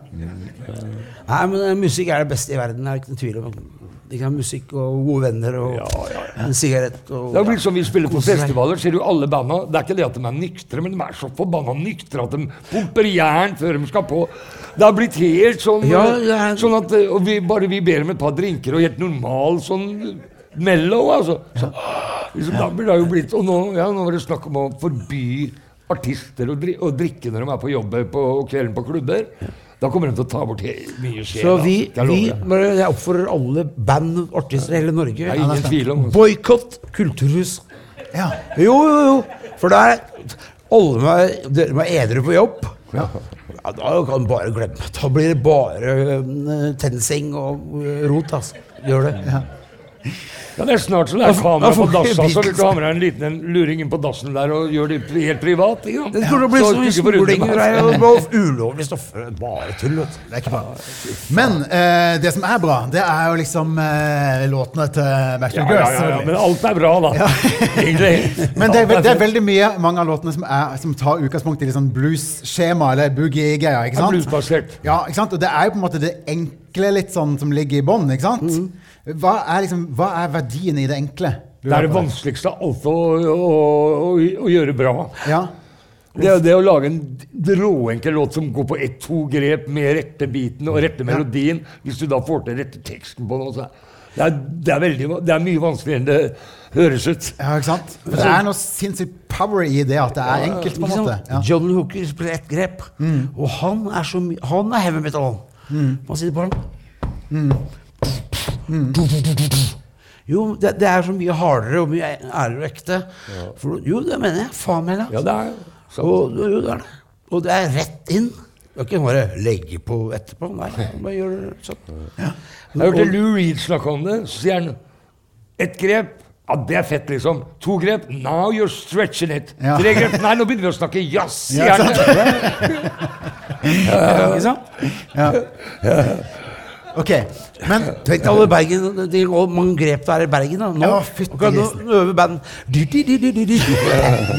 Speaker 2: Nei, men musikk er det beste i verden. Det er ikke noen tvil om. Ha musikk og gode venner og en sigarett og
Speaker 3: Det jo blitt som vi spiller på festivaler. Ser du alle banda Det er ikke det at de er nyktre, men de er så forbanna nyktre at de pumper jern før de skal på. Det har blitt helt sånn
Speaker 2: Ja, er-
Speaker 3: Sånn at eh, og vi, Bare vi ber om et par drinker og helt normal sånn mellow, altså. Så, liksom, Da blir det jo blitt Og nå, ja, nå var det snakk om å forby artister å, å drikke når de er på jobb på kvelden på klubber. Da kommer de til å ta bort mye sjel.
Speaker 2: Så vi,
Speaker 3: Jeg
Speaker 2: vi jeg oppfordrer alle band og artister i hele Norge
Speaker 3: det.
Speaker 2: Boikott kulturhus.
Speaker 1: ja.
Speaker 2: Jo, jo, jo. For da er alle må, dere må edru på jobb. Ja. Da kan du bare glemme Da blir det bare tensing og eh, rot, altså. Gjør det.
Speaker 3: Ja, det er snart så det er kamera på
Speaker 2: dassa,
Speaker 3: dass. Altså, vil du ha med deg en liten en luring inn på dassen der og gjøre det helt privat? Ikke?
Speaker 2: Det skulle bli
Speaker 3: Så
Speaker 2: så mye
Speaker 3: ikke
Speaker 2: smuglinger og ulovlige stoffer. Bare tull, vet du.
Speaker 1: Det er ikke bra. Men eh, det som er bra, det er jo liksom eh, låtene til
Speaker 3: Ja,
Speaker 1: Backstreet
Speaker 3: ja,
Speaker 1: Girls.
Speaker 3: ja, ja,
Speaker 1: selvfølgelig.
Speaker 3: men alt er bra, da. [laughs] Egentlig.
Speaker 1: Men det er, det er veldig mye, mange av låtene som, er, som tar utgangspunkt i liksom sånn blues-skjema, eller boogie-greier. ikke sant? Ja, ikke sant? Og det er jo på en måte det enkle litt sånn som ligger i bånn, ikke sant?
Speaker 3: Mm.
Speaker 1: Hva, er liksom, hva er verdien i det enkle?
Speaker 3: Det er det vanskeligste av alt å, å, å, å gjøre bra.
Speaker 1: Ja,
Speaker 3: Det er det å lage en råenkel låt som går på ett-to grep med rette biten og rette melodien. Hvis du da får til rette teksten på. Så det, er, det, er veldig, det er mye vanskeligere enn det høres ut.
Speaker 1: ja ikke sant? For det er noe sinnssykt power i det at det er enkelt, på en måte. Ja.
Speaker 2: John Hooker spiller ett grep, og han er, så my han er heavy metal. Man sitter på ham. Jo, det, det er så mye hardere og mye ærligere og ekte. For, jo, det mener jeg. Faen meg.
Speaker 3: Ja, det er sant.
Speaker 2: Og, jo, det er det. Og det er rett inn. Du kan ikke bare legge på etterpå. Nei, bare gjør det sånn.
Speaker 3: Jeg hørte Lou Reed snakke om det. Så sier han ett grep. Ja, det er fett, liksom. To grep. Now you're stretching it.
Speaker 1: Ja.
Speaker 3: Tre grep. Nei, nå begynner vi å snakke jazz.
Speaker 1: Ja,
Speaker 3: sier han. [laughs]
Speaker 2: Ikke sant?
Speaker 1: Ok, men
Speaker 2: Tenk alle Bergen, de, mange grep det er i Bergen da, nå.
Speaker 1: Ja,
Speaker 2: Akkurat nå
Speaker 1: grisen.
Speaker 2: øver band Du, du, du, du, du, du.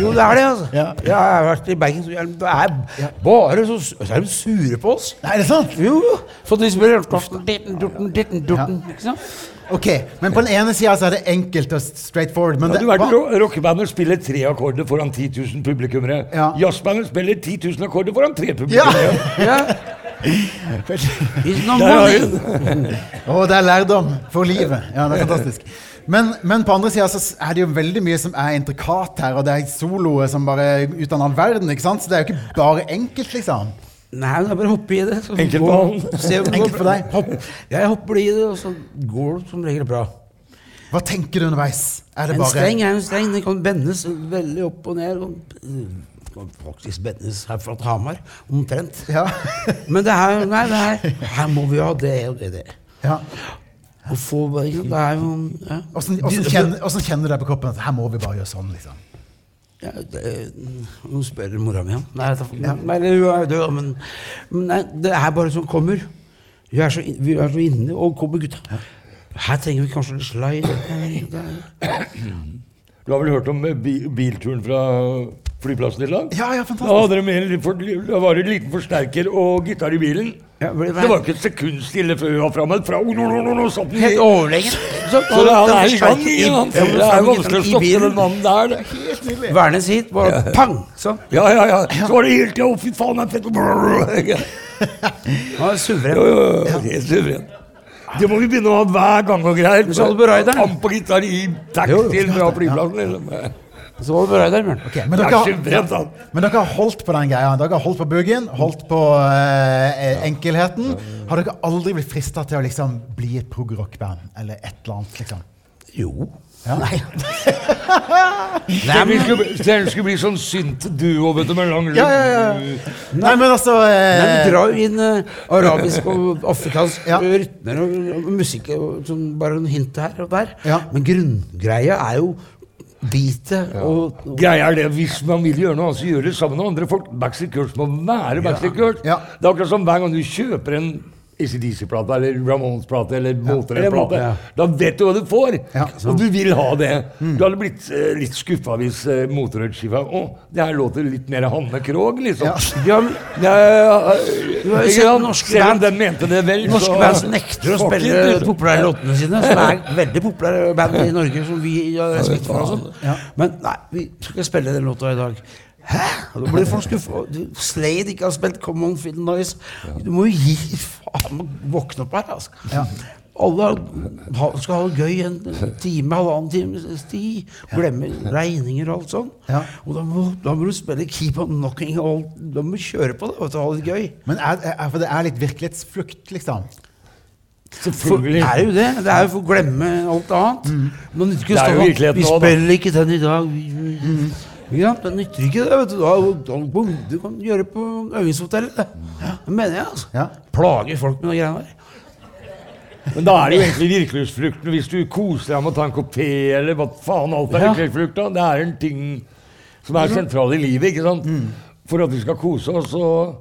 Speaker 2: Jo, det er det, altså.
Speaker 1: Ja.
Speaker 2: Jeg har vært i Bergen, så det er bare så, så er de sure på oss.
Speaker 1: Nei, er det sant?
Speaker 2: Jo, for spiller ditten, dutten, ditten, dutten, ikke sant?
Speaker 1: Ok, men på den ene sida så er det enkelt og straightforward. Men
Speaker 3: Ja, du vet, ro- Rockebander spiller tre akkorder foran 10 000 publikummere.
Speaker 1: Ja.
Speaker 3: Jazzbander spiller 10 000 akkorder foran tre publikummere. [laughs]
Speaker 2: Ja. It's no money.
Speaker 1: det er lærdom for livet. Ja, det er fantastisk. Men, men på andre sida er det jo veldig mye som er intrikat her, og det er soloer som bare ut av verden, ikke sant? Så det er jo ikke bare enkelt, liksom.
Speaker 2: Nei, det er bare å hoppe i det. så
Speaker 3: Enkelt for han.
Speaker 1: Enkelt deg.
Speaker 2: Hopp. Jeg hopper i det, og så går det som regel bra.
Speaker 1: Hva tenker du underveis? Er det
Speaker 2: En
Speaker 1: bare
Speaker 2: streng er en streng. Den kan bendes veldig opp og ned. Øh, kan faktisk bendes her fra Hamar, omtrent.
Speaker 1: Ja. [laughs]
Speaker 2: Men det er, nei, det er, her må vi ha det og det. det.
Speaker 1: ja.
Speaker 2: Og få, det er jo ja.
Speaker 1: Åssen kjenner, kjenner du deg på kroppen at her må vi bare gjøre sånn, liksom?
Speaker 2: Ja, det, nå spør mora mi om Nei, det, men, men nei, det er bare sånn kommer. Vi er så, in- vi er så inne, og kommer gutta. Her trenger vi kanskje litt slide.
Speaker 3: Du har vel hørt om eh, bilturen fra flyplassen i dag?
Speaker 1: Ja, ja, fantastisk.
Speaker 3: Da hadde de med en for, da var det en liten forsterker og gitar i bilen.
Speaker 2: Ja, det
Speaker 3: Det var ikke et sekund stille før vi var framme. Fra oh, no, no, no, no, satt den i-
Speaker 2: Helt overlegent. Så,
Speaker 3: Så det, han er gang
Speaker 2: i-
Speaker 3: han.
Speaker 2: ja,
Speaker 3: Det er vanskelig å stoppe den mannen der. det.
Speaker 2: Værnes hit, bare pang! Sånn.
Speaker 3: Ja, ja, ja. Så var det helt tida 'Å, fy faen, det er fett'. Ja,
Speaker 2: Han er suveren.
Speaker 3: ja, ja. Helt suveren. Det må vi begynne å ha hver gang og greier. Han på gitar i taxi fra flyplassen. liksom.
Speaker 1: Så var det bra der, Bjørn. Ok, men,
Speaker 3: er
Speaker 1: dere, men dere har holdt på den greia. Dere har holdt på boogen, holdt på eh, enkelheten. Har dere aldri blitt frista til å liksom bli et prog-rock-band? Eller et eller annet, liksom?
Speaker 2: Jo.
Speaker 1: Ja.
Speaker 2: Nei.
Speaker 3: Tenk vi skulle, skulle bli sånn synt duo, vet du, med lang
Speaker 1: Ja, ja, ja. Nei, men altså
Speaker 2: Nei,
Speaker 1: eh,
Speaker 2: drar jo inn eh, arabisk og [laughs] afrikansk
Speaker 1: Ja.
Speaker 2: rytmer og, og musikk. Og, sånn, bare noen hint her og der.
Speaker 1: Ja.
Speaker 2: Men grunngreia er jo beatet og, og
Speaker 3: Greia er det, Hvis man vil gjøre noe annet, så gjør det sammen med andre folk. Backstreet Girls må være Backstreet Girls.
Speaker 1: Ja.
Speaker 3: Det er akkurat som hver gang du kjøper en ACDC-plate eller Ramones-plate eller
Speaker 2: Eller
Speaker 3: Motorhead-plate,
Speaker 2: Motorhead, ja.
Speaker 3: da vet du hva du får.
Speaker 1: Ja.
Speaker 3: Og du vil ha det. Du hadde blitt eh, litt skuffa hvis uh, Motorhead-skiva Å, det her låter litt mer Hanne Krogh, liksom.
Speaker 1: Ja.
Speaker 2: Ja, men
Speaker 3: Ja, ja, sant?
Speaker 2: norske band-
Speaker 3: den mente det vel,
Speaker 2: Norske band nekter å spille de populære låtene sine, som er veldig populære band i Norge, som vi har respekt for.
Speaker 1: Ja.
Speaker 2: Men nei, vi skal ikke spille den låta i dag. Hæ? Og Da blir folk skuffa. Slade ikke har spilt Come On Feel Noise. Du må jo gi faen våkne opp her, altså.
Speaker 1: Ja.
Speaker 2: Alle skal ha det gøy en time, halvannen times tid. Glemme regninger og alt sånn.
Speaker 1: Ja.
Speaker 2: Og da må, da må du spille Keep On Knocking. og alt. Da må du kjøre på det og ha det gøy.
Speaker 1: Men er, er, for det er litt virkelighetsflukt, liksom?
Speaker 2: For,
Speaker 3: Selvfølgelig.
Speaker 2: er jo det? Det er jo for å glemme alt annet. Mm. Men ikke
Speaker 3: Det er
Speaker 2: stå
Speaker 3: jo virkeligheten
Speaker 2: Vi spiller ikke den i dag. Vi, ja, det nytter ikke det. vet Du Du kan gjøre det på øvingshotellet. det. Mener jeg. altså.
Speaker 1: Ja.
Speaker 2: Plager folk med de greiene der.
Speaker 3: Men da er det jo egentlig virkelighetsflukten hvis du koser deg med å ta en kopp te, eller hva faen alt er virkelighetsflukt da. Det er en ting som er sentral i livet, ikke sant? For at vi skal kose oss, og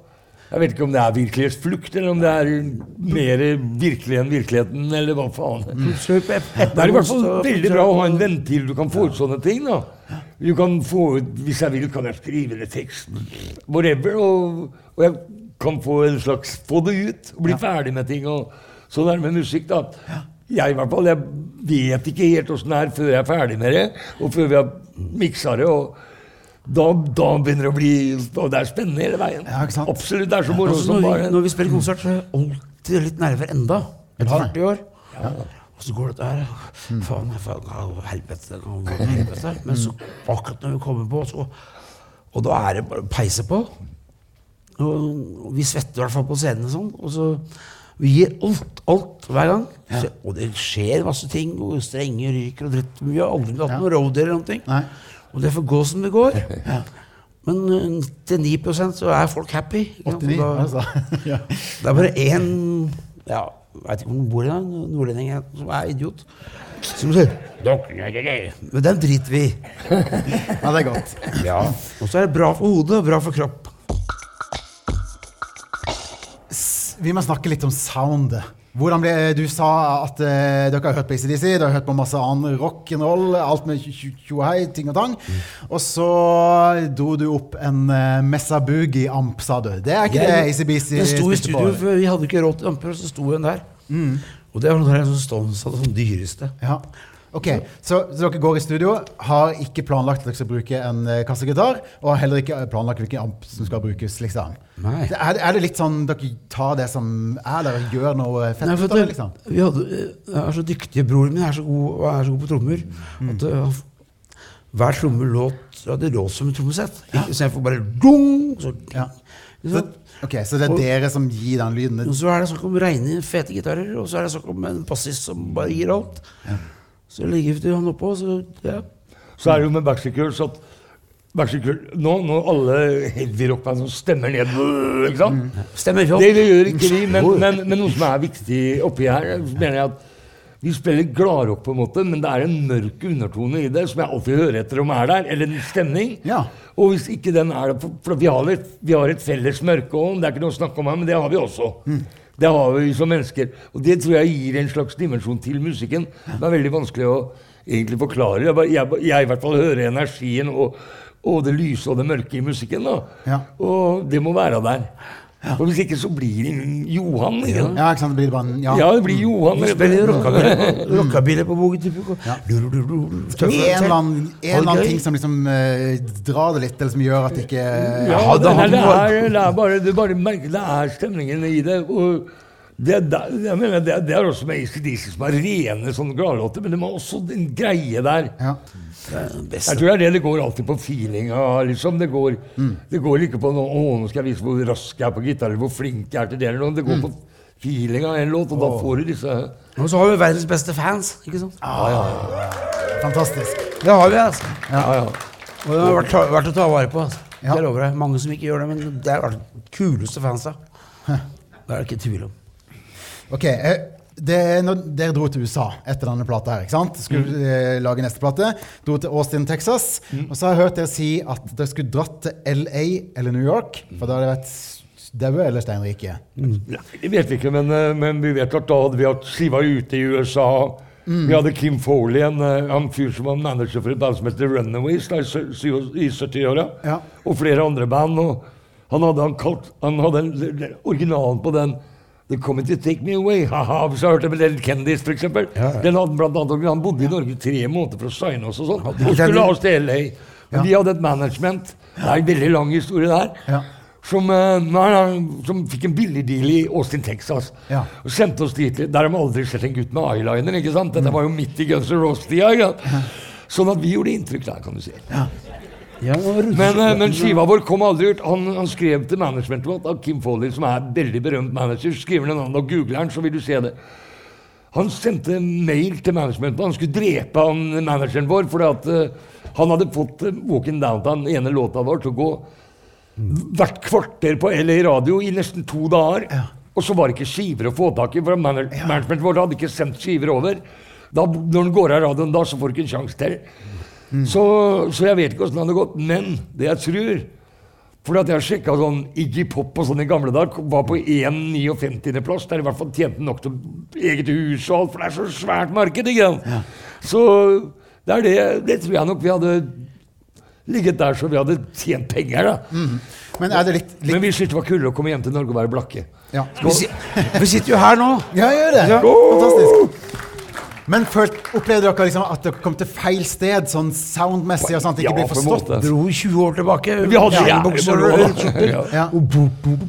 Speaker 3: jeg vet ikke om det er virkelighetsflukt, eller om det er mer virkelig enn virkeligheten, eller hva faen.
Speaker 2: Mm.
Speaker 3: Det er i hvert fall veldig bra å ha en ventil du kan få ut sånne ting. da. Du kan få ut, Hvis jeg vil, kan jeg skrive ned tekst, whatever, og, og jeg kan få en slags få det ut og bli ferdig med ting. og Sånn er det med musikk. da. Jeg i hvert fall, jeg vet ikke helt åssen det er før jeg er ferdig med det, og før vi har miksa det. og da, da begynner det å bli og Det er spennende hele veien.
Speaker 1: Ja?
Speaker 3: Absolutt. Det er så moro
Speaker 2: Altså, når, vi, når vi spiller konsert, så er det alltid litt nerver enda. Et halvt i år. Og så går det der Faen, faen helvete. [laughs] helvete. Men så akkurat når vi kommer på, så Og da er det bare å peise på. Og, vi svetter i hvert fall på scenen sånn. Og så vi gir alt, alt hver gang. Så, og det skjer masse ting, og strenger ryker og dritt. Vi har aldri hatt noe roadie eller noen
Speaker 1: Nei.
Speaker 2: Og det får gå som det går. Men eh, til 9 så er folk happy.
Speaker 1: 89,
Speaker 2: da-
Speaker 1: altså. [laughs] ja.
Speaker 2: Det er bare én ja, vet ikke hvor det bor i en nordlending som er idiot. Som sier. Men den driter vi i. [laughs]
Speaker 1: ja, det er godt.
Speaker 2: Ja. Og så er det bra for hodet og bra for kropp.
Speaker 1: S- Vi må snakke litt om soundet. Hvordan ble, du sa at uh, dere har hørt på ACDC, dere har hørt på masse annen rock'n'roll, alt med tjo- tjo- tjohei, ting og tang. Og så dro du opp en uh, Messa Boogie-amp, sa du. Det er ikke det ACDC
Speaker 2: Den sto i
Speaker 1: spilte på?
Speaker 2: studio, for vi hadde ikke råd til amper, så sto den der. Og det var den som den dyreste.
Speaker 1: Ja. Ok, så, så dere går i studio, har ikke planlagt at dere skal bruke en eh, kassegitar, og har heller ikke planlagt hvilken amp som skal brukes, liksom.
Speaker 2: Nei.
Speaker 1: Er, er det litt sånn dere tar det som er der, og gjør noe fett ut av det, liksom?
Speaker 2: vi hadde, jeg er så dyktig, Broren min er så god, og er så god på trommer at uh, hver tromme låt ja, det låt som et trommesett. Ikke Istedenfor bare dung, så,
Speaker 1: Ja. Så, ok, så det er
Speaker 2: Og-
Speaker 1: dere som gir den lyden?
Speaker 2: Og så er det snakk om reine, fete gitarer, og så er det snakk om en bassist som bare gir alt. Så legger vi han oppå, så ja.
Speaker 3: Så er det jo med Backstreet Girls at Backstreet Girls, nå, nå alle heavyrockband som stemmer ned ikke sant?
Speaker 2: Stemmer ikke
Speaker 3: Det, det gjør ikke vi, men, men, men noe som er viktig oppi her, mener jeg at vi spiller gladrock, på en måte, men det er en mørk undertone i det som jeg alltid hører etter om er der. Eller en stemning.
Speaker 1: Ja.
Speaker 3: Og hvis ikke den er det For, vi, har et, vi har et felles mørke òg, det er ikke noe å snakke om her, men det har vi også. Det har vi som mennesker. Og det tror jeg gir en slags dimensjon til musikken. Det er veldig vanskelig å egentlig forklare. Jeg, bare- jeg, jeg i hvert fall hører energien og, og det lyse og det mørke i musikken.
Speaker 1: Ja.
Speaker 3: Og det må være der. For Hvis ikke så blir det Johan. Ikke? sant?
Speaker 1: Ja, ikke sant? Det blir bare ja.
Speaker 3: Ja, det blir Johan.
Speaker 2: Vi spiller rockabilly [laughs] på-
Speaker 1: Det er en eller annen, en eller annen ting som liksom uh, drar det litt, eller som gjør at det ikke
Speaker 3: Ja,
Speaker 2: Ja,
Speaker 3: det, er, det er bare det er bare Det er stemningen i det. Og det, er der- jeg mener, det, er- det er også med ACDC som er rene sånne gladlåter, men det må også en greie der.
Speaker 1: ja.
Speaker 3: Jeg tror det er det det går alltid på feelinga. Liksom. Det, går, det går ikke på noe, å, nå skal jeg vise hvor rask jeg er på gitar, eller hvor flink jeg er til det. eller noe. Det går på feelinga i en låt, og da får du disse
Speaker 2: Og så har vi verdens beste fans, ikke sant?
Speaker 1: Fantastisk.
Speaker 2: Det har vi, altså.
Speaker 3: Ja, ja.
Speaker 2: Og det har vært, vært å ta vare på. Altså.
Speaker 1: Ja.
Speaker 2: Jeg lover jeg. Mange som ikke gjør det, men det er de kuleste fansa. Det er det ikke tvil om.
Speaker 1: Ok, eh, når dere dro til USA etter denne plata her, ikke sant? Skulle eh, lage neste plate. Dro til Austin, Texas. Og så har jeg hørt dere si at dere skulle dratt til LA eller New York, for da hadde det vært daue eller steinrike.
Speaker 3: Ja, jeg vet ikke, men, eh, men vi vet at da hadde vi hatt skiva ute i USA. Vi hadde Kim Foley, en en fyr som var manager for et band som heter Runaways da, i 70-åra.
Speaker 1: Ja.
Speaker 3: Og flere andre band. Og han hadde, han kalt, han hadde originalen på den The to Take Me Away. Haha, hvis jeg det med Dead Kendis, eksempel.
Speaker 2: Ja, ja.
Speaker 3: Den hadde blant annet, Han bodde i Norge tre måneder for å signe oss og sånn.
Speaker 2: Han
Speaker 3: Og skulle ha oss til LA. Men
Speaker 1: Ja.
Speaker 3: de hadde et management. Det er en veldig lang historie der
Speaker 1: Ja.
Speaker 3: som, eh, som fikk en billig deal i Austin, Texas.
Speaker 1: Ja.
Speaker 3: Og sendte oss dit. Der har man aldri sett en gutt med eyeliner. ikke sant? Dette var jo midt i Guns N' Roses-tida. Sånn at vi gjorde inntrykk der, kan du si.
Speaker 2: Ja, Rune-
Speaker 3: Men, eh, men skiva vår kom aldri ut. Han, han skrev til managementet vårt av Kim Foley, som er veldig berømt manager. Skriver den navnet og googler den, så vil du se det. Han sendte mail til managementet. Han skulle drepe han manageren vår fordi at uh, han hadde fått uh, Walking Downtown, den ene låta vår, til å gå hvert kvarter på LA Radio i nesten to dager. Og så var det ikke skiver å få tak i, for managementet vårt hadde ikke sendt skiver over. Da, når den går av radioen da, så får du ikke en sjanse til. Så, så jeg vet ikke åssen det hadde gått. Men det jeg tror fordi at jeg sjekka sånn Iggy Pop og sånn i gamle dager, var på 1,59.-plass. Der i hvert fall tjente nok til eget hus og alt, for det er så svært marked. ikke sant? Så det er det, det tror jeg nok vi hadde ligget der så vi hadde tjent penger. da.
Speaker 1: Men er det litt, litt
Speaker 3: Men vi syntes det var kulere å komme hjem til Norge og være blakke.
Speaker 1: ja.
Speaker 2: vi, si, vi sitter jo her nå.
Speaker 1: ja, gjør det! Fantastisk. Men følt, opplevde dere liksom at dere kom til feil sted, sånn soundmessig, og sånn at det ikke
Speaker 3: Ja,
Speaker 1: ble forstått?
Speaker 3: måte.
Speaker 2: Dro 20 år tilbake.
Speaker 3: Vi hadde
Speaker 2: Jernbukser og.
Speaker 3: Ja.
Speaker 1: Ja.
Speaker 2: Og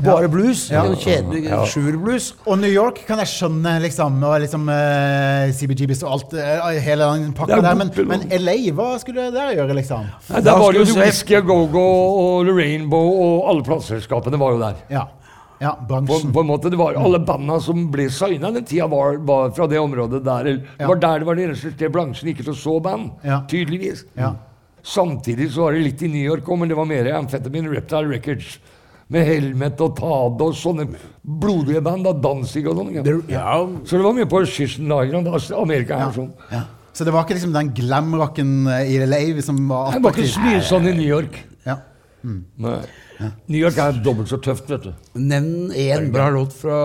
Speaker 2: bare blues.
Speaker 1: Ja.
Speaker 2: Kjedelig ja. sjuerblues.
Speaker 1: Og New York kan jeg skjønne, liksom, og liksom uh, CBGBs og alt, uh, hele den pakka
Speaker 3: er
Speaker 1: der, men, men LA, hva skulle dere gjøre, liksom?
Speaker 3: Nei, der var det jo Whisky og Go-Go og Rainbow og alle plateselskapene var jo der.
Speaker 1: Ja, ja bransjen.
Speaker 3: på en måte, det var Alle banda som ble signa den tida, var, var fra det området der. Det
Speaker 1: Ja.
Speaker 3: var der det var det eneste stedet bransjen ikke så så band.
Speaker 1: Ja.
Speaker 3: Tydeligvis.
Speaker 1: Ja.
Speaker 3: Samtidig så var det litt i New York òg, men det var mer Amphetamine Reptile Records. Med Helmet og Tade og sånne blodige band. da, Danzig og sånn.
Speaker 2: ja,
Speaker 3: Så det var mye på? Altså, Amerika her sånn.
Speaker 1: Ja. Så det var ikke liksom den glamrocken eh, i LA som var
Speaker 3: Det var ikke
Speaker 1: attraktiv?
Speaker 3: så mye sånn i New York.
Speaker 1: Ja.
Speaker 3: Nei. New York er dobbelt så tøft, vet du.
Speaker 2: Nevn én bra låt fra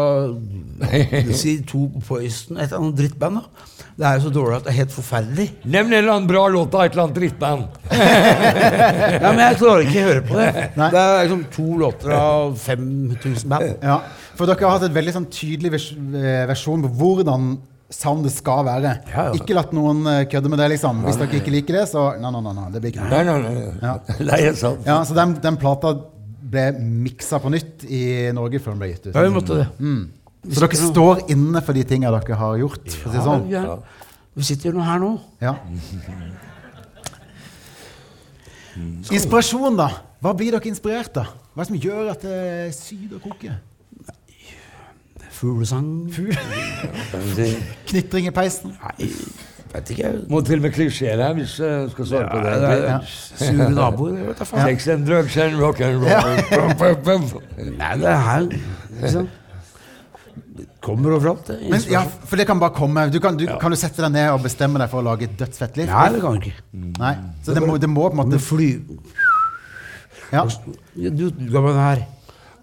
Speaker 2: [laughs] Si to Poison, et eller annet drittband. da Det er jo så dårlig at det er helt forferdelig.
Speaker 3: Nevn en eller annen bra låt av et eller annet drittband. [laughs]
Speaker 2: Ja, Men jeg klarer ikke å høre på det.
Speaker 1: Nei.
Speaker 2: Det er liksom to låter av 5000 band.
Speaker 1: Ja, for dere har hatt et veldig sånn tydelig vers eh, versjon på hvordan soundet skal være.
Speaker 2: Ja, ja.
Speaker 1: Ikke latt noen eh, kødde med det, liksom. Hvis dere ikke liker det, så Nei, nei, nei, det blir ikke noe.
Speaker 3: Nei, nei, nei.
Speaker 1: Ja. [laughs]
Speaker 3: Det er sant.
Speaker 1: Ja, så den, den plata ble miksa på nytt i Norge før den ble gitt ut.
Speaker 2: Ja, vi måtte det.
Speaker 1: Så dere står inne for de tinga dere har gjort? For å si sånn?
Speaker 2: Ja, ja. Vi sitter jo nå her nå.
Speaker 1: Ja. Inspirasjon, da? Hva blir dere inspirert av? Hva er det som gjør at det syder og koker?
Speaker 2: Fuglesang.
Speaker 1: Knitring i peisen?
Speaker 2: Nei, vet ikke.
Speaker 3: Må til og med klisjeer her hvis jeg skal svare på det.
Speaker 1: Ja.
Speaker 2: Sure naboer, vet da faen.
Speaker 3: Sex and drugs and rock and roll.
Speaker 2: Nei, det er her liksom. Kommer overalt.
Speaker 1: Men, ja, for det kan bare komme. Du kan, du, kan du sette deg ned og bestemme deg for å lage et dødsfett liv?
Speaker 2: Nei, det kan du ikke.
Speaker 1: Nei. Så det må, det må på en måte
Speaker 2: fly...
Speaker 1: ja.
Speaker 2: Du, du kan være her.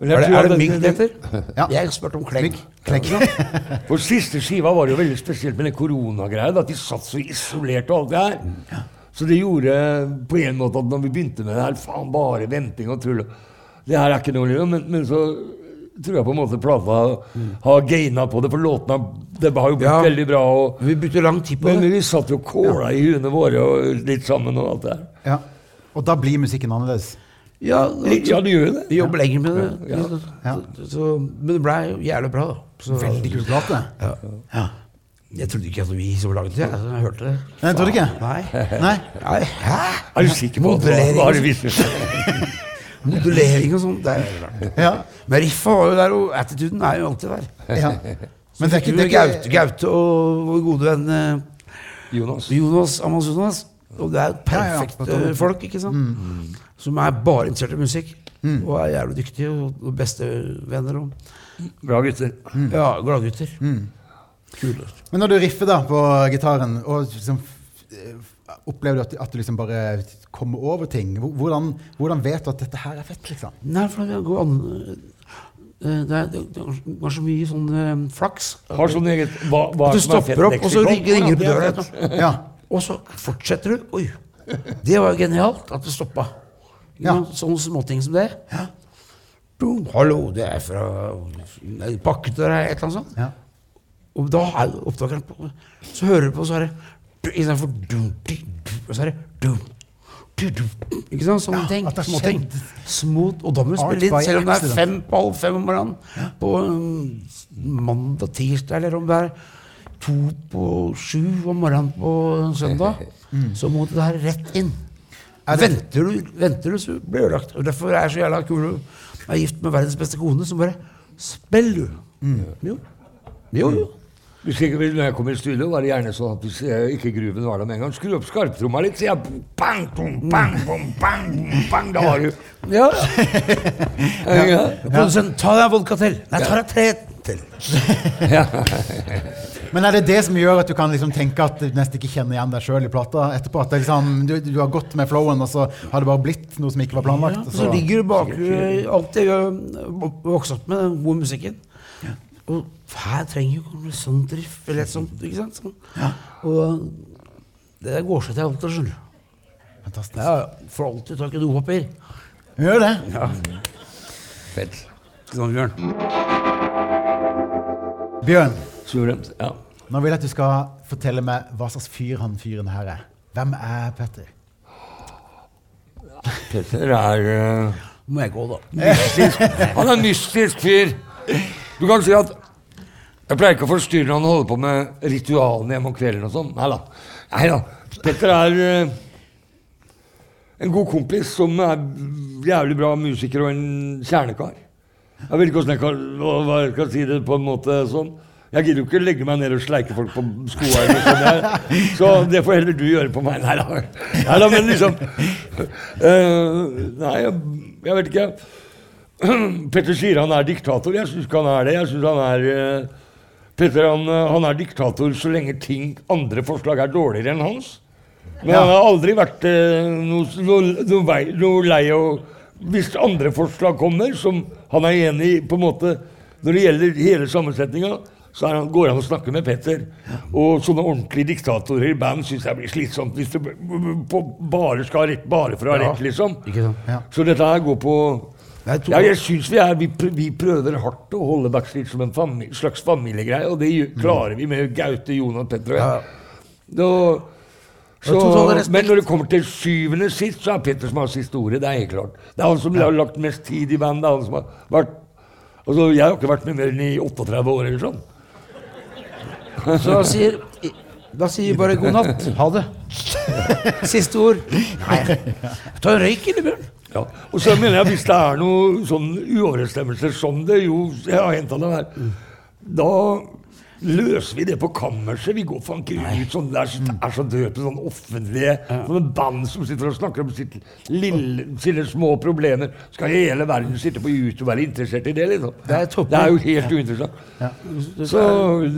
Speaker 3: Men
Speaker 2: Er det, er det Mink det heter? [laughs]
Speaker 1: Ja.
Speaker 2: Jeg spurte om klegg.
Speaker 1: Klegg.
Speaker 3: For [laughs] siste skiva var jo veldig spesielt med den koronagreia. At de satt så isolert og alt det her. Så det gjorde på en måte at når vi begynte med det her, faen bare venting og tull Det her er ikke noe liv, men, men så tror jeg på en måte plata har gaina på det, for låtene det har jo blitt
Speaker 2: Ja.
Speaker 3: veldig bra. Og,
Speaker 2: Vi brukte lang tid på
Speaker 3: men
Speaker 2: det.
Speaker 3: vi satt jo kåla kåla i huene våre og litt sammen og alt det her.
Speaker 1: ja. Og da blir musikken annerledes.
Speaker 2: Ja,
Speaker 3: Ja, du gjør jo det.
Speaker 2: Vi jobber lenger med det.
Speaker 3: Ja.
Speaker 1: Ja.
Speaker 2: Så, så, men det ble jævlig bra, da. Så,
Speaker 1: Veldig kul plate.
Speaker 2: Ja.
Speaker 1: Ja.
Speaker 2: Jeg trodde ikke at vi så langt. Jeg, jeg hørte det.
Speaker 1: Nei, jeg trodde ikke.
Speaker 2: Nei.
Speaker 1: Nei.
Speaker 2: Nei. Hæ?
Speaker 3: Er du sikker på det Hva var det visse? [laughs]
Speaker 2: Modulering og sånn. det er rart.
Speaker 1: Ja.
Speaker 2: Men riffa var jo der, og attituden er jo alltid der.
Speaker 1: ja. Men det er ikke, det er
Speaker 2: Gaute,
Speaker 1: ikke
Speaker 2: Gaute og vår gode venn eh,
Speaker 3: Jonas.
Speaker 2: Jonas Amazonas. Og det er
Speaker 1: ja,
Speaker 2: perfekte
Speaker 1: ja. Mm.
Speaker 2: folk, ikke sant? Som er bare interessert i musikk. Og er jævlig dyktige og og bestevenner. Og,
Speaker 3: Bra gutter.
Speaker 2: ja, gladgutter.
Speaker 1: Mm.
Speaker 2: Kule.
Speaker 1: Men når du riffer da på gitaren, og liksom eh, opplever du at, at du liksom bare kommer over ting, hvordan, hvordan vet du at dette her er fett, liksom?
Speaker 2: Nei, for det går an eh, det er, det er så mye sånn eh, flaks.
Speaker 3: Har sånn eget hva, hva
Speaker 2: At du
Speaker 3: er
Speaker 2: stopper opp, og så ringer det på
Speaker 3: Ja,
Speaker 2: døra.
Speaker 1: Ja.
Speaker 2: Og så fortsetter du. Oi, det var jo genialt at det stoppa.
Speaker 1: Ja.
Speaker 2: Sånne småting som det. Boom, hallo, det er fra til deg, et eller annet sånt.
Speaker 1: Ja.
Speaker 2: Og da er opptakeren på Så hører du på, så er det Istedenfor du, Og så er det dum, du, Ikke sant? Sånne
Speaker 1: Ja,
Speaker 2: ting. Småting. Smooth. Og da må du spille
Speaker 1: litt,
Speaker 2: selv om det er fem på halv fem om morgenen. På um, mandag, tirsdag, eller om det er to på sju om morgenen på søndag. [laughs] Så må det der rett inn.
Speaker 1: Er
Speaker 2: Venter du, venter du, så blir du ødelagt. Og derfor er jeg så jævla kul og er gift med verdens beste kone, som bare Spill, du! Jo. Jo, jo.
Speaker 3: Hvis ikke vil, når jeg kommer i studio, var det gjerne sånn at hvis jeg ikke gruven var der med en gang, skru opp skarptromma litt, sier jeg bang, bom, bang, bom, bang, bom, bang, da har du
Speaker 2: Ja,
Speaker 3: ja. ja.
Speaker 2: Produsent, ta deg en vodka til. Nei, ta deg tre til. [laughs]
Speaker 1: Men er det det som gjør at du kan liksom tenke at du nesten ikke kjenner igjen deg sjøl i plata etterpå? At det liksom, du, du har gått med flowen, og så har det bare blitt noe som ikke var planlagt?
Speaker 2: Ja,
Speaker 1: og
Speaker 2: så ligger det bak alt jeg har vokst opp med, den gode musikken. Og her trenger jo ikke noe sånn drift, eller et sånt, ikke sant? Sånn. Og det der går seg til alt, skjønner du.
Speaker 1: Fantastisk.
Speaker 2: Ja, får alltid tak i dopapir.
Speaker 1: Gjør det?
Speaker 2: Ja.
Speaker 3: Fett.
Speaker 2: Sånn, Bjørn.
Speaker 1: Bjørn,
Speaker 3: Ja.
Speaker 1: nå vil jeg at du skal fortelle meg hva slags fyr han fyren her er. Hvem er Petter?
Speaker 3: Petter er uh,
Speaker 2: Må jeg gå, da.
Speaker 3: mystisk. [laughs] Han er en mystisk fyr. Du kan si at Jeg pleier ikke å forstyrre når han holder på med ritualene hjemme om kvelden og sånn. Nei da. Nei da. Petter er uh, en god kompis som er jævlig bra musiker og en kjernekar. Jeg vet ikke hvordan jeg kan, hva jeg kan si det på en måte sånn. Jeg gidder jo ikke legge meg ned og sleike folk på skoene. så det får heller du gjøre på meg. Nei da. Nei, da men liksom uh, Nei, jeg, jeg vet ikke. Petter sier han er diktator. Jeg syns ikke han er det. Jeg synes han er Uh, Petter han, eh, han er diktator så lenge ting, andre forslag er dårligere enn hans. Men han har aldri vært uh, noe, noe, noe, vei, noe lei og Hvis andre forslag kommer, som han er enig på en måte Når det gjelder hele sammensetninga, så han, går han og snakker med Petter. Og sånne ordentlige diktatorer i band syns jeg blir slitsomt. Hvis du bare skal ha rett bare for å ha rett, liksom.
Speaker 1: Ja.
Speaker 3: Så dette her går på
Speaker 2: Nei,
Speaker 3: ja, jeg synes vi, er, vi, vi prøver hardt å holde Backstreet som en fami slags familiegreie, og det klarer vi med Gaute, Jon og Petter. og jeg.
Speaker 2: Ja.
Speaker 3: Så, men når det kommer til syvende sist, så er Petter som har siste ordet. Det er helt klart. Det er han som har lagt mest tid i bandet. Han som har vært Altså, Jeg har ikke vært med mer enn i 38 år eller sånn.
Speaker 2: Så da sier, da sier vi bare god natt. Ha det. Siste ord. Nei. Ta en røyk, eller, Bjørn?
Speaker 3: Ja. Og så mener jeg hvis det er noen sånn uoverensstemmelser som det jo jeg har henta det her, da løser vi det på kammerset. Vi går faen ikke ut sånn der det er så dødt med sånn offentlige sånne band som sitter og snakker om sitt lille, sine små problemer. Skal hele verden sitte på YouTube og være interessert i det, liksom?
Speaker 2: Det er.
Speaker 3: Det er jo helt uinteressant. Så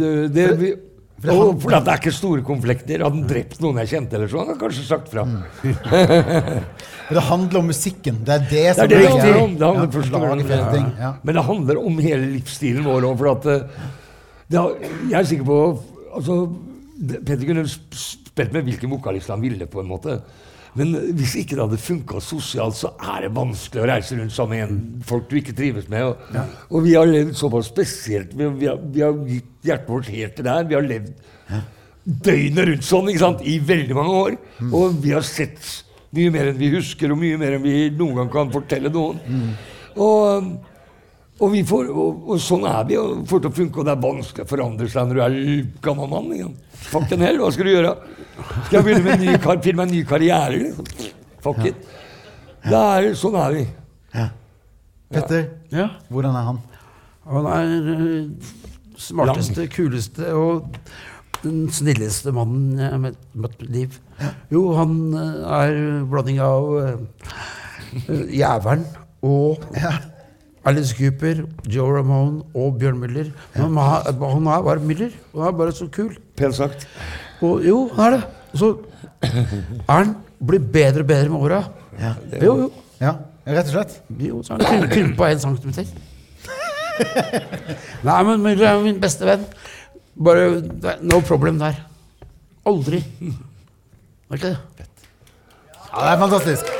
Speaker 3: det, det vi, og for det er ikke store konflikter. Hadde han drept noen jeg kjente, eller så, han hadde kanskje sagt fra. [laughs]
Speaker 1: For det handler om musikken. Det er det
Speaker 3: Det
Speaker 1: som
Speaker 3: er det det
Speaker 1: er-
Speaker 3: handler om. Det handler
Speaker 1: Ja, Ja.
Speaker 3: Men det handler om hele livsstilen vår òg. For at det har, jeg er sikker på altså, Petter kunne spilt med hvilken vokalist han ville, på en måte. Men hvis ikke det hadde funka sosialt, så er det vanskelig å reise rundt sammen med en folk du ikke trives med. Og, og vi har levd såpass spesielt. Vi, vi, har, vi har gitt hjertet vårt helt til det her. Vi har levd døgnet rundt sånn ikke sant? i veldig mange år. Og vi har sett mye mer enn vi husker, og mye mer enn vi noen gang kan fortelle noen. Og, og, vi får, og, og sånn er vi, og får til å funke. Og det er vanskelig å forandre seg når du er gammel mann. Igjen. Fuck en hell, hva skal du gjøre? Skal jeg begynne med en ny, kar en ny karriere? Liksom? Fuck it. Det er, sånn er vi.
Speaker 1: Petter,
Speaker 2: Ja.
Speaker 1: hvordan er han?
Speaker 2: Han er øh, smarteste, kuleste og den snilleste mannen jeg har møtt i mitt liv. Jo, han øh, er blanding av uh, Jævelen og Alice Cooper, Joe Ramone og Bjørn Müller. Men han, han er bare Müller. og Han er bare så kul.
Speaker 3: Pent sagt.
Speaker 2: Og jo, han er det. Så er han blir bedre og bedre med åra. Jo, jo.
Speaker 1: Ja, rett og slett.
Speaker 2: Jo, så har han krympa én centimeter. Nei, men Müller er min beste venn. Bare No problem der. Aldri. Er ikke det?
Speaker 1: Ja, det er fantastisk.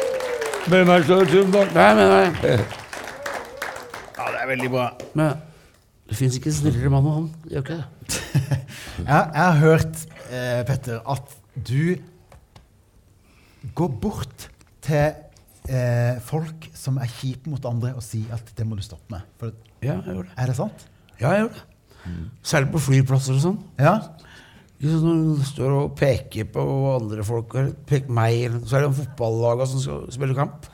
Speaker 2: Nei, men.
Speaker 1: Ja, er veldig bra.
Speaker 2: Men det fins ikke snillere mann enn han. Gjør ikke det. [laughs]
Speaker 1: Jeg, jeg har hørt, eh, Petter, at du går bort til eh, folk som er kjipe mot andre, og sier at det må du stoppe med. For,
Speaker 2: Ja, jeg gjør det.
Speaker 1: er det sant?
Speaker 2: Ja, jeg gjør det. Særlig på flyplasser og sånn.
Speaker 1: Ja?
Speaker 2: Hvis Når du står og peker på andre folk, peker meg, eller så er det fotballagene som skal spille kamp.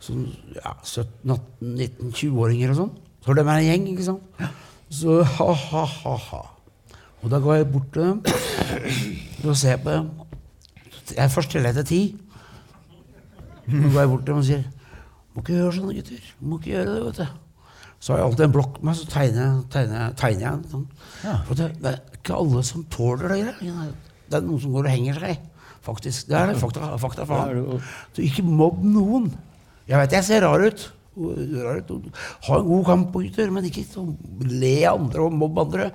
Speaker 2: Sånn ja, 17-18-19-20-åringer og sånn. Så de er en gjeng, ikke sant. Så ha-ha-ha-ha. Og da går jeg bort til dem og ser på dem. Jeg først teller jeg til ti. Så går jeg bort til dem og sier Må ikke gjøre sånn, gutter. Må ikke gjøre det, vet du. Så har jeg alltid en blokk med meg, så tegner tegner tegner jeg en sånn. For det, det er ikke alle som tåler det. Det er noen som går og henger seg. Faktisk. Det er det. Fakta, fakta faen. Så ikke mobb noen. Jeg vet jeg ser rar ut. rar ut. Ha en god kamp, gutter, men ikke sånn le av andre og mobb andre.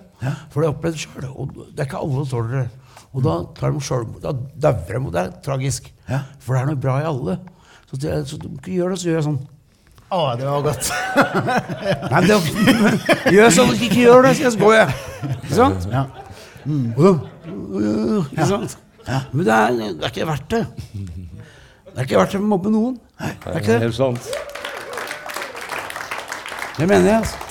Speaker 2: For det har jeg opplevd sjøl. Og det er ikke alle som tåler det. Og da tar de selv, da dauer de, og det er tragisk. For det er noe bra i alle. Så, det, så du ikke gjør det, så gjør jeg sånn.
Speaker 1: Å, det var godt. [laughs]
Speaker 2: Nei, det, gjør sånn, ikke gjør det, så går jeg. Ikke sant?
Speaker 1: Ja.
Speaker 2: Da, Ikke sant? Men det er, det er ikke verdt det. Det er ikke verdt å mobbe noen. Det er ikke det.
Speaker 3: Helt sant.
Speaker 2: Det mener jeg, altså.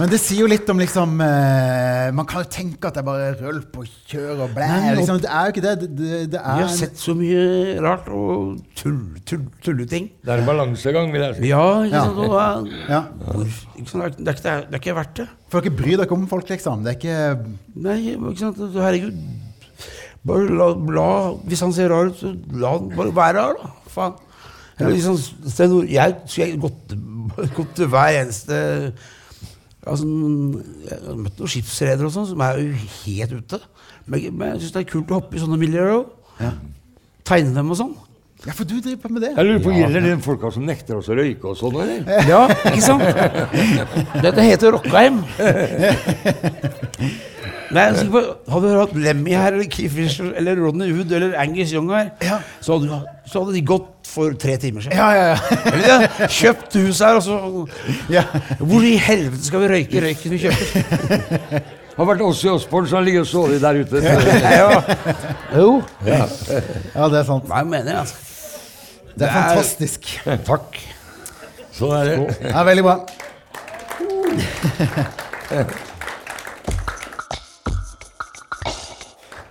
Speaker 1: Men det sier jo litt om liksom eh, Man kan jo tenke at det er bare rølp og kjør og blæ.
Speaker 2: Nei,
Speaker 1: Liksom, det er jo ikke det. Det, det, det
Speaker 2: Vi har
Speaker 1: er
Speaker 2: sett så mye rart og tull, tull, tulleting.
Speaker 3: Det er en balansegang, vil jeg si.
Speaker 2: Ja, ikke
Speaker 1: Ja.
Speaker 2: Og,
Speaker 1: ja.
Speaker 2: hvor. Det, er, ikke- er, det er ikke verdt det.
Speaker 1: For dere bryr dere ikke om folk, liksom. Det er ikke
Speaker 2: Nei, ikke sant? Herregud. Bare la, la Hvis han ser rar ut, så la han bare være rar, da. Faen. Eller liksom, Sten Nord- jeg skulle gått, [laughs] gått til hver eneste altså, Jeg har møtt noen skipsredere og sånn som er jo helt ute. Men, men jeg syns det er kult å hoppe i sånne miljøer òg.
Speaker 1: Ja.
Speaker 2: Tegne dem og sånn.
Speaker 1: Ja, for du driver på med det.
Speaker 3: Jeg lurer på, Gjelder det folka som nekter oss å røyke og sånn, eller?
Speaker 2: Ja, ikke sant? Dette heter Rockheim. [laughs] Nei, jeg er sikker på, Hadde du hatt Lemmy her, eller Keith Fisher, eller Rodney Hood eller Angus Young her,
Speaker 1: Ja.
Speaker 2: så, hadde, så hadde de gått for tre timer siden.
Speaker 1: Ja, ja, ja.
Speaker 2: Eller de hadde kjøpt hus her, og så
Speaker 1: ja.
Speaker 2: Hvor i helvete skal vi røyke røyken vi kjøper? [laughs]
Speaker 3: Har vært Ossi Osborn som har ligget og sovet der ute.
Speaker 2: Ja. Jo.
Speaker 1: ja, det er sant.
Speaker 2: Jeg mener jeg, altså.
Speaker 1: Det er fantastisk.
Speaker 2: Takk.
Speaker 3: Sånn er det.
Speaker 1: Det er veldig bra. [laughs]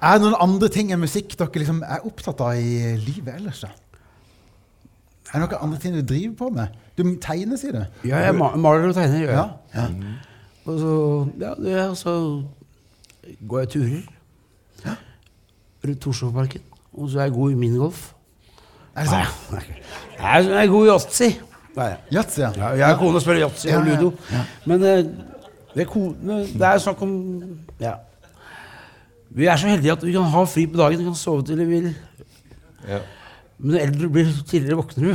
Speaker 1: Er det noen andre ting enn musikk dere liksom er opptatt av i livet ellers? da? Er det noen andre ting du driver på med? Du tegner, sier du?
Speaker 2: Ja, jeg maler og tegner, gjør
Speaker 1: Ja.
Speaker 2: jeg.
Speaker 1: ja.
Speaker 2: Og så, ja, det, er så går jeg turer rundt Torshovparken. Og så er jeg god i minigolf.
Speaker 1: Er det sånn?
Speaker 2: Nei, jeg er- jeg er god i yatzy.
Speaker 1: Yatzy, ja.
Speaker 2: Ja, jeg og kona spiller yatzy
Speaker 1: Ja,
Speaker 2: og ludo.
Speaker 1: ja.
Speaker 2: Men eh, det er, det er snakk om Ja. Vi er så heldige at vi kan ha fri på dagen. Vi kan sove til vi vil.
Speaker 3: Ja.
Speaker 2: Men jo eldre du blir, så tidligere våkner du.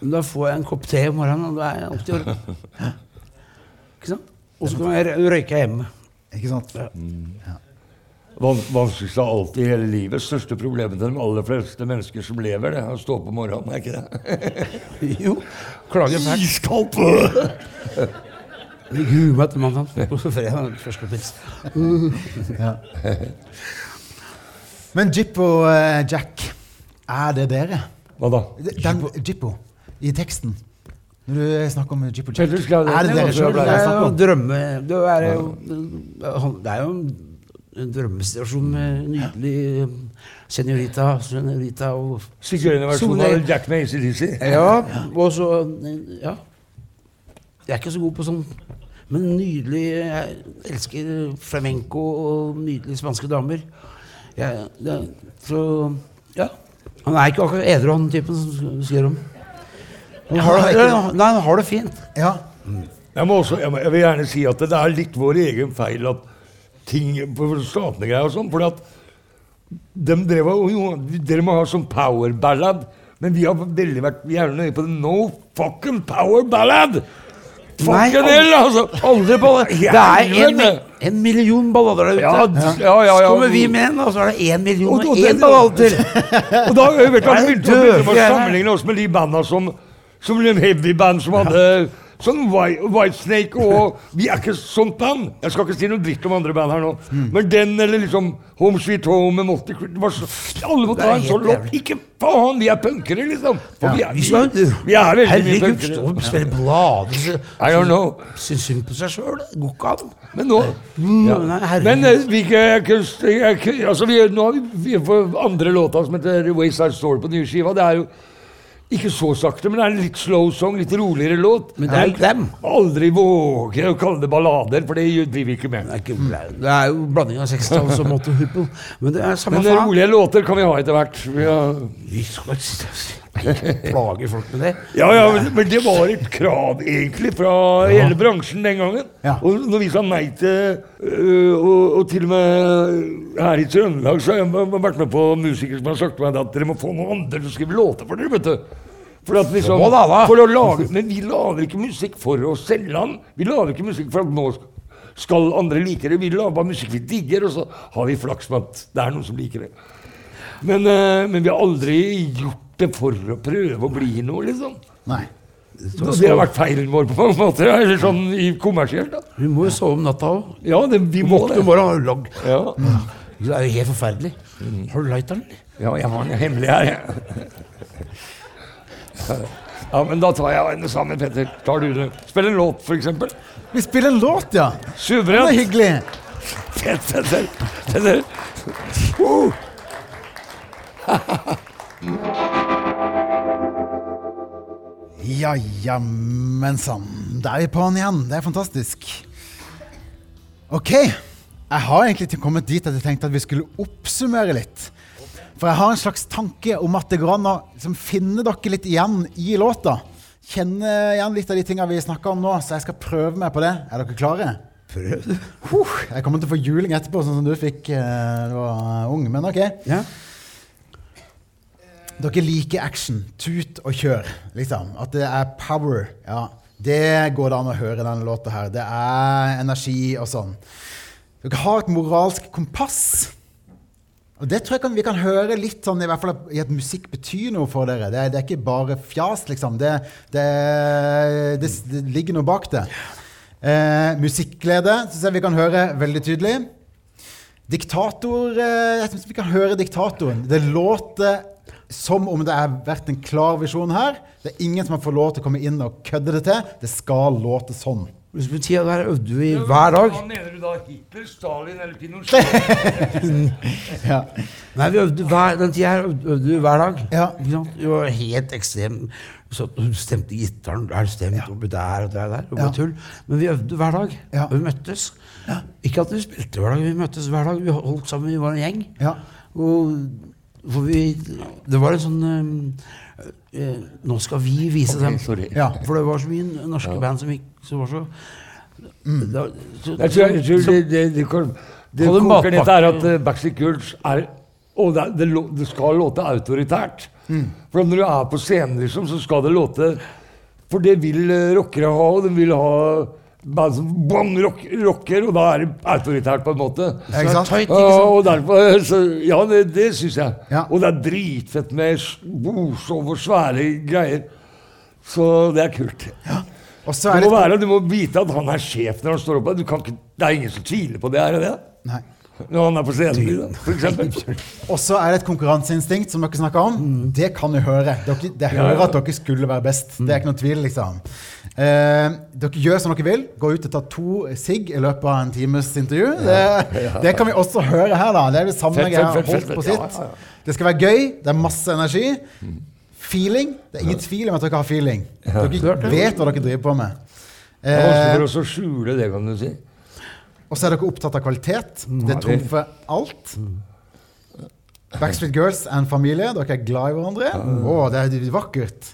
Speaker 2: Men [laughs] da får jeg en kopp te om morgenen, og da er jeg alltid i orden. Ikke sant? Og så kan jeg røyke hjemme.
Speaker 1: Ikke sant?
Speaker 3: Ja. vanskeligst av alt i hele livet. Største problemet til de aller fleste mennesker som lever, det er å stå opp om morgenen. Er ikke det? [laughs]
Speaker 2: Jo. Klager fælt.
Speaker 3: Iskaldt! [laughs]
Speaker 2: Jeg gruer meg til mandag. På fredag første pils. [laughs]
Speaker 1: Ja. Men Jippo eh, Jack, er det dere?
Speaker 3: Hva da?
Speaker 1: Den Jippo i teksten. Når du snakker om Jippo Jack. Er det dere sjøl
Speaker 2: Det er jo drømme... Det er jo, det er jo en drømmesituasjon med nydelig senorita, senorita og
Speaker 3: Sigøynerversjonen av Jack med ACDC.
Speaker 2: Ja, og så Ja. Jeg er ikke så god på sånn, men nydelig Jeg elsker flamenco og nydelige spanske damer. Jeg, det, så ja. Han er ikke akkurat edru, han typen som du sier om. Han har det, nei, han har det fint.
Speaker 1: Ja.
Speaker 3: Jeg, må også, jeg, må, jeg vil gjerne si at det er litt vår egen feil at ting på statene og sånn. For at de drev og jo, Dere må ha sånn power ballad. Men vi har veldig vært Vi er nøye på det. No fucking power ballad!
Speaker 2: Nei,
Speaker 3: hell, altså!
Speaker 2: Aldri på det. Det er en, en million ballader der ute.
Speaker 3: Ja, ja, ja.
Speaker 2: Så kommer vi med en, og så er det én million
Speaker 3: Og-
Speaker 2: én ballade til. [laughs]
Speaker 3: Og da vet du,
Speaker 2: Er
Speaker 3: vi
Speaker 2: begynt
Speaker 3: begynte å sammenligne oss med de banda som som en heavy band som hadde Sånn Whitesnake og Vi er ikke sånt band. Jeg skal ikke si noe dritt om andre band her nå. Men den eller liksom Home Sweet Home med så, Alle må
Speaker 2: ha
Speaker 3: en sånn låt. Ikke faen! Vi er punkere, liksom. For vi, er,
Speaker 2: Vi
Speaker 3: vi, er veldig mye
Speaker 2: Herregud,
Speaker 3: punkere.
Speaker 2: Herregud, spille blader
Speaker 3: I don't know.
Speaker 2: Syns synd på seg sjøl. Det går ikke an.
Speaker 3: Men nå ja. Men eh, vi, altså, vi, nå har vi, vi andre låta som heter Wayside Story på nye skiva. Det er jo ikke så sakte, men det er en litt slow song, litt roligere låt.
Speaker 2: Men det er jo dem.
Speaker 3: Aldri våger å kalle det ballader, for det driver vi ikke med.
Speaker 2: Det er, ikke, det er jo blanding av 60-talls og Motte Huppel. Men det er samme faen.
Speaker 3: rolige låter kan vi ha etter hvert. Vi har,
Speaker 2: Vi skal ikke plage folk med det.
Speaker 3: ja, ja, men, men det var et krav egentlig fra hele bransjen den gangen.
Speaker 1: Ja.
Speaker 3: Og når vi sa nei til øh, og, og til og med her i Trøndelag så har jeg vært med på musikere som har sagt til meg at dere må få noen andre til å skrive låter for dere. vet du. For at liksom,
Speaker 2: da, da.
Speaker 3: for å lage, Men vi lager ikke musikk for å selge den. Vi lager ikke musikk for at nå skal andre like det. Vi lager bare musikk vi digger, og så har vi flaks med at det er noen som liker det. Men, øh, men vi har aldri gjort det for å prøve å bli noe, liksom.
Speaker 1: Nei.
Speaker 3: Så det har vært feilen vår på mange måter. Eller sånn i kommersielt, da.
Speaker 2: Vi må jo sove om natta òg.
Speaker 3: Ja, det, vi må
Speaker 2: Våkne
Speaker 3: det.
Speaker 2: om morgenen og logg.
Speaker 3: Ja.
Speaker 2: Det er jo helt forferdelig. Har du lighteren,
Speaker 3: ja, jeg har den hemmelig her, jeg. Ja, men da tar jeg den sammen, Petter. Tar du det? Spill en låt, eksempel.
Speaker 1: Vi spiller en låt, ja. Det er hyggelig.
Speaker 3: Fett, Petter. Petter. Uh.
Speaker 1: Ja, jammen Da er vi på'n igjen. Det er fantastisk. Ok. Jeg har egentlig kommet dit at jeg tenkte at vi skulle oppsummere litt. For jeg har en slags tanke om at det går an å liksom, finne dere litt igjen i låta. Kjenne igjen litt av de tinga vi snakker om nå, så jeg skal prøve meg på det. Er dere klare?
Speaker 2: Prøv.
Speaker 1: Huh, jeg kommer til å få juling etterpå, sånn som du fikk eh, da du var ung. Men ok.
Speaker 2: Ja.
Speaker 1: Dere liker action. Tut og kjør, liksom. At det er power. Ja, det går det an å høre denne låta her. Det er energi og sånn. Dere har et moralsk kompass. Og det tror jeg kan, vi kan høre litt sånn, i hvert fall i at musikk betyr noe for dere. Det det er ikke bare fjas, liksom. Det, det, det, ligger noe bak det. Eh, musikkglede syns jeg vi kan høre veldig tydelig. Diktator eh, Jeg synes vi kan høre diktatoren. Det låter som om det har vært en klar visjon her. Det er ingen som har fått lov til å komme inn og kødde det til. Det skal låte sånn.
Speaker 2: Hvis du tida der øvde vi hver dag.
Speaker 3: Hva mener du da? Hitler, Stalin eller Pinochet? [laughs]
Speaker 1: Ja.
Speaker 2: Nei, vi øvde hver, Den tida her øvde øvde vi hver dag.
Speaker 1: Ja.
Speaker 2: Ikke sant? Vi var helt ekstrem. Så hun stemte gitaren der, stemt oppi der og der. der og
Speaker 1: Ja.
Speaker 2: tull. Men vi øvde hver dag.
Speaker 1: Ja.
Speaker 2: Og vi møttes. Ikke at vi spilte hver dag, vi møttes hver dag. Vi holdt sammen, vi var en gjeng.
Speaker 1: Ja.
Speaker 2: Og for vi Det var en sånn eh, Nå skal vi vise dem.
Speaker 3: sorry.
Speaker 1: Ja.
Speaker 2: For det var så mye norske band som gikk som var så det Da, så-
Speaker 3: Jeg tror, jeg tror
Speaker 2: så-
Speaker 3: det, det, det, kom, det koker ned til at uh, Backstreet Girls er Og det, det, det skal låte autoritært. For når du er på scenen, liksom, så skal det låte For det vil uh, rockere ha, og de vil ha band som bang, rock, rocker, og da er det autoritært, på en måte.
Speaker 1: Ikke sant?
Speaker 2: Tight,
Speaker 3: Ja,
Speaker 2: ikke sant?
Speaker 3: og derfor, så, ja, det, det syns jeg.
Speaker 1: Ja.
Speaker 3: Og det er dritfett med bosov bordshow og svære greier. Så det er kult.
Speaker 1: Og så er
Speaker 3: Du må,
Speaker 1: det
Speaker 3: være, du må vite at han er sjef når han står oppe. Du kan ikke, det er ingen som tviler på det, er det det?
Speaker 1: Nei.
Speaker 3: Når han er på scenen, f.eks. [laughs]
Speaker 1: Og så er det et konkurranseinstinkt som dere snakker om. Det kan du høre. Dere, det hører
Speaker 3: ja.
Speaker 1: at dere skulle være best. Det er ikke noen tvil, liksom. Eh, dere gjør som dere vil. Gå ut og ta to sigg i løpet av en times intervju. Det, det kan vi også høre her, da. Det er det samme greia
Speaker 3: fett, fett,
Speaker 1: holdt på sitt.
Speaker 3: ja, ja.
Speaker 1: Det skal være gøy. Det er masse energi. Feeling. Det er ingen tvil om at dere har feeling. Dere vet hva dere driver på med.
Speaker 3: Det er vanskelig
Speaker 1: Eh,
Speaker 3: for oss å skjule det, kan du si.
Speaker 1: og så er dere opptatt av kvalitet. Det trumfer alt. Backstreet Girls and familie. Dere er glad i hverandre. Å, det er vakkert.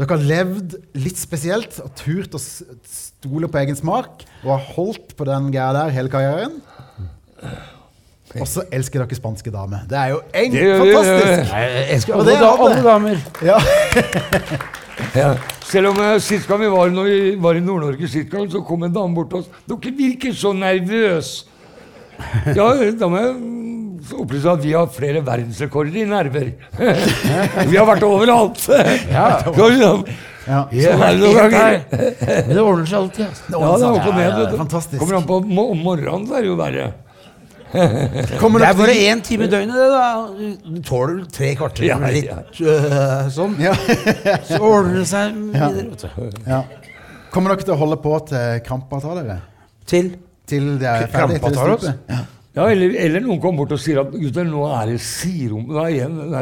Speaker 1: Dere har levd litt spesielt og turt å stole på egen smak og har holdt på den greia der hele karrieren. Og så elsker dere spanske damer. Det er jo en
Speaker 3: Det gjør vi,
Speaker 1: fantastisk!
Speaker 2: Jeg elsker alle, da,
Speaker 1: alle.
Speaker 2: damer.
Speaker 1: Ja. [laughs]
Speaker 3: Ja. Selv om uh, sist gang vi var, når vi var i Nord-Norge, så kom en dame bort til oss. 'Dere virker så nervøse.' Ja, da må jeg opplyse at vi har flere verdensrekorder i nerver. [laughs] vi har vært overalt. [laughs]
Speaker 2: Ja. [laughs]
Speaker 3: Liksom,
Speaker 1: Ja.
Speaker 2: Ja,
Speaker 3: det noen ganger.
Speaker 2: Men det ordner seg alltid. Altså.
Speaker 1: Det
Speaker 3: ja, det er opp og ned.
Speaker 1: Ja, ja.
Speaker 3: Kommer an på om morgenen, så er det jo verre.
Speaker 2: Det er bare én time i døgnet, det, da. Du tåler tre kvarter
Speaker 3: Ja,
Speaker 2: med litt øh, sånn.
Speaker 1: ja.
Speaker 2: Så ordner det seg videre.
Speaker 1: Kommer dere til å holde på til krampa tar dere?
Speaker 2: Til
Speaker 1: Til det er ferdig?
Speaker 2: Krampa tar oss?
Speaker 1: Ja.
Speaker 3: Ja, eller, eller noen kommer bort og sier at gutter, nå er det sirumpa. Nå er igjen,
Speaker 2: Ja,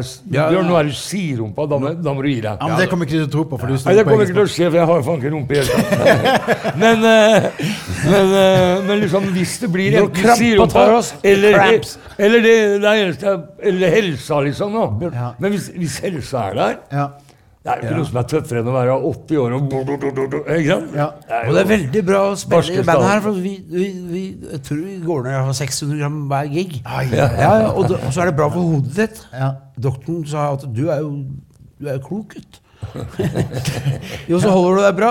Speaker 3: Bjørn,
Speaker 2: ja.
Speaker 3: nå er det sirumpa. Da da må du gi deg.
Speaker 1: Ja, men Det kommer ikke du til å tro på. for du
Speaker 3: Nei, det kommer ikke til å skje, for jeg har jo faen ikke rumpe i det hele tatt. [laughs] Men, eh, men, eh, men liksom, hvis det blir enten sirumpa eller, eller, det, det er eller helsa, liksom. Nå.
Speaker 1: Ja.
Speaker 3: Men hvis, hvis helsa er der
Speaker 1: Ja.
Speaker 3: Det er jo ikke noe som er tøffere enn å være 80 år og bo, bo, bo, bo, bo, Ikke sant?
Speaker 1: Ja.
Speaker 2: Og det er veldig bra å spille i bandet her, for vi, vi, vi jeg tror vi går ned og har 600 gram hver gig.
Speaker 1: Ai,
Speaker 2: Ja, ja, og, det, og så er det bra for hodet ditt.
Speaker 1: Ja.
Speaker 2: Doktoren sa at du er jo du er klok gutt. [laughs] jo, så holder du deg bra.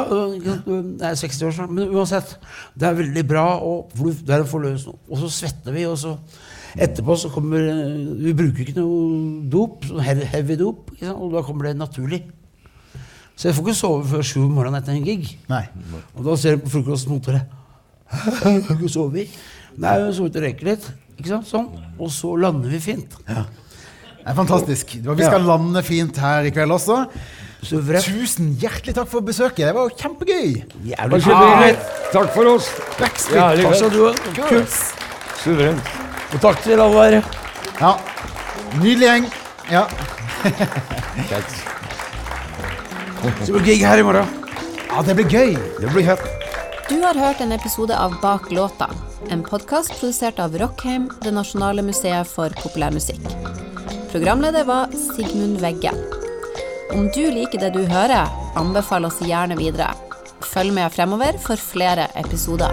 Speaker 2: Det er 60 år siden, men uansett. Det er veldig bra, og det er en forløsning. Og så svetter vi, og så etterpå så kommer Vi bruker ikke noe dop, sånn heavy, heavy dop, ikke sant? og da kommer det naturlig. Så jeg får ikke sove før sju om morgenen etter en gig.
Speaker 1: Nei.
Speaker 2: Og da ser jeg på frokostmotoret. Har [laughs] du ikke sovet? Nei, jeg har sovet og røyker litt. Ikke sant? Sånn. Og så lander vi fint.
Speaker 1: Det er fantastisk. Vi skal lande fint her i kveld også. Tusen hjertelig takk for besøket. Det var jo kjempegøy.
Speaker 2: Jævlig
Speaker 3: Takk. Takk for oss.
Speaker 1: Backstreet
Speaker 3: Ja,
Speaker 2: Takk skal du ha. Kult.
Speaker 3: Suverent.
Speaker 2: Og takk til Alvar.
Speaker 1: Ja. Nydelig gjeng. Ja.
Speaker 2: Så blir det gig her i morgen.
Speaker 1: ja, det blir gøy.
Speaker 2: Det blir fett.
Speaker 4: Du har hørt en episode av Bak låta, en podkast produsert av Rockheim, det nasjonale museet for populærmusikk. Programleder var Sigmund Vegge. Om du liker det du hører, anbefal oss gjerne videre. Følg med fremover for flere episoder.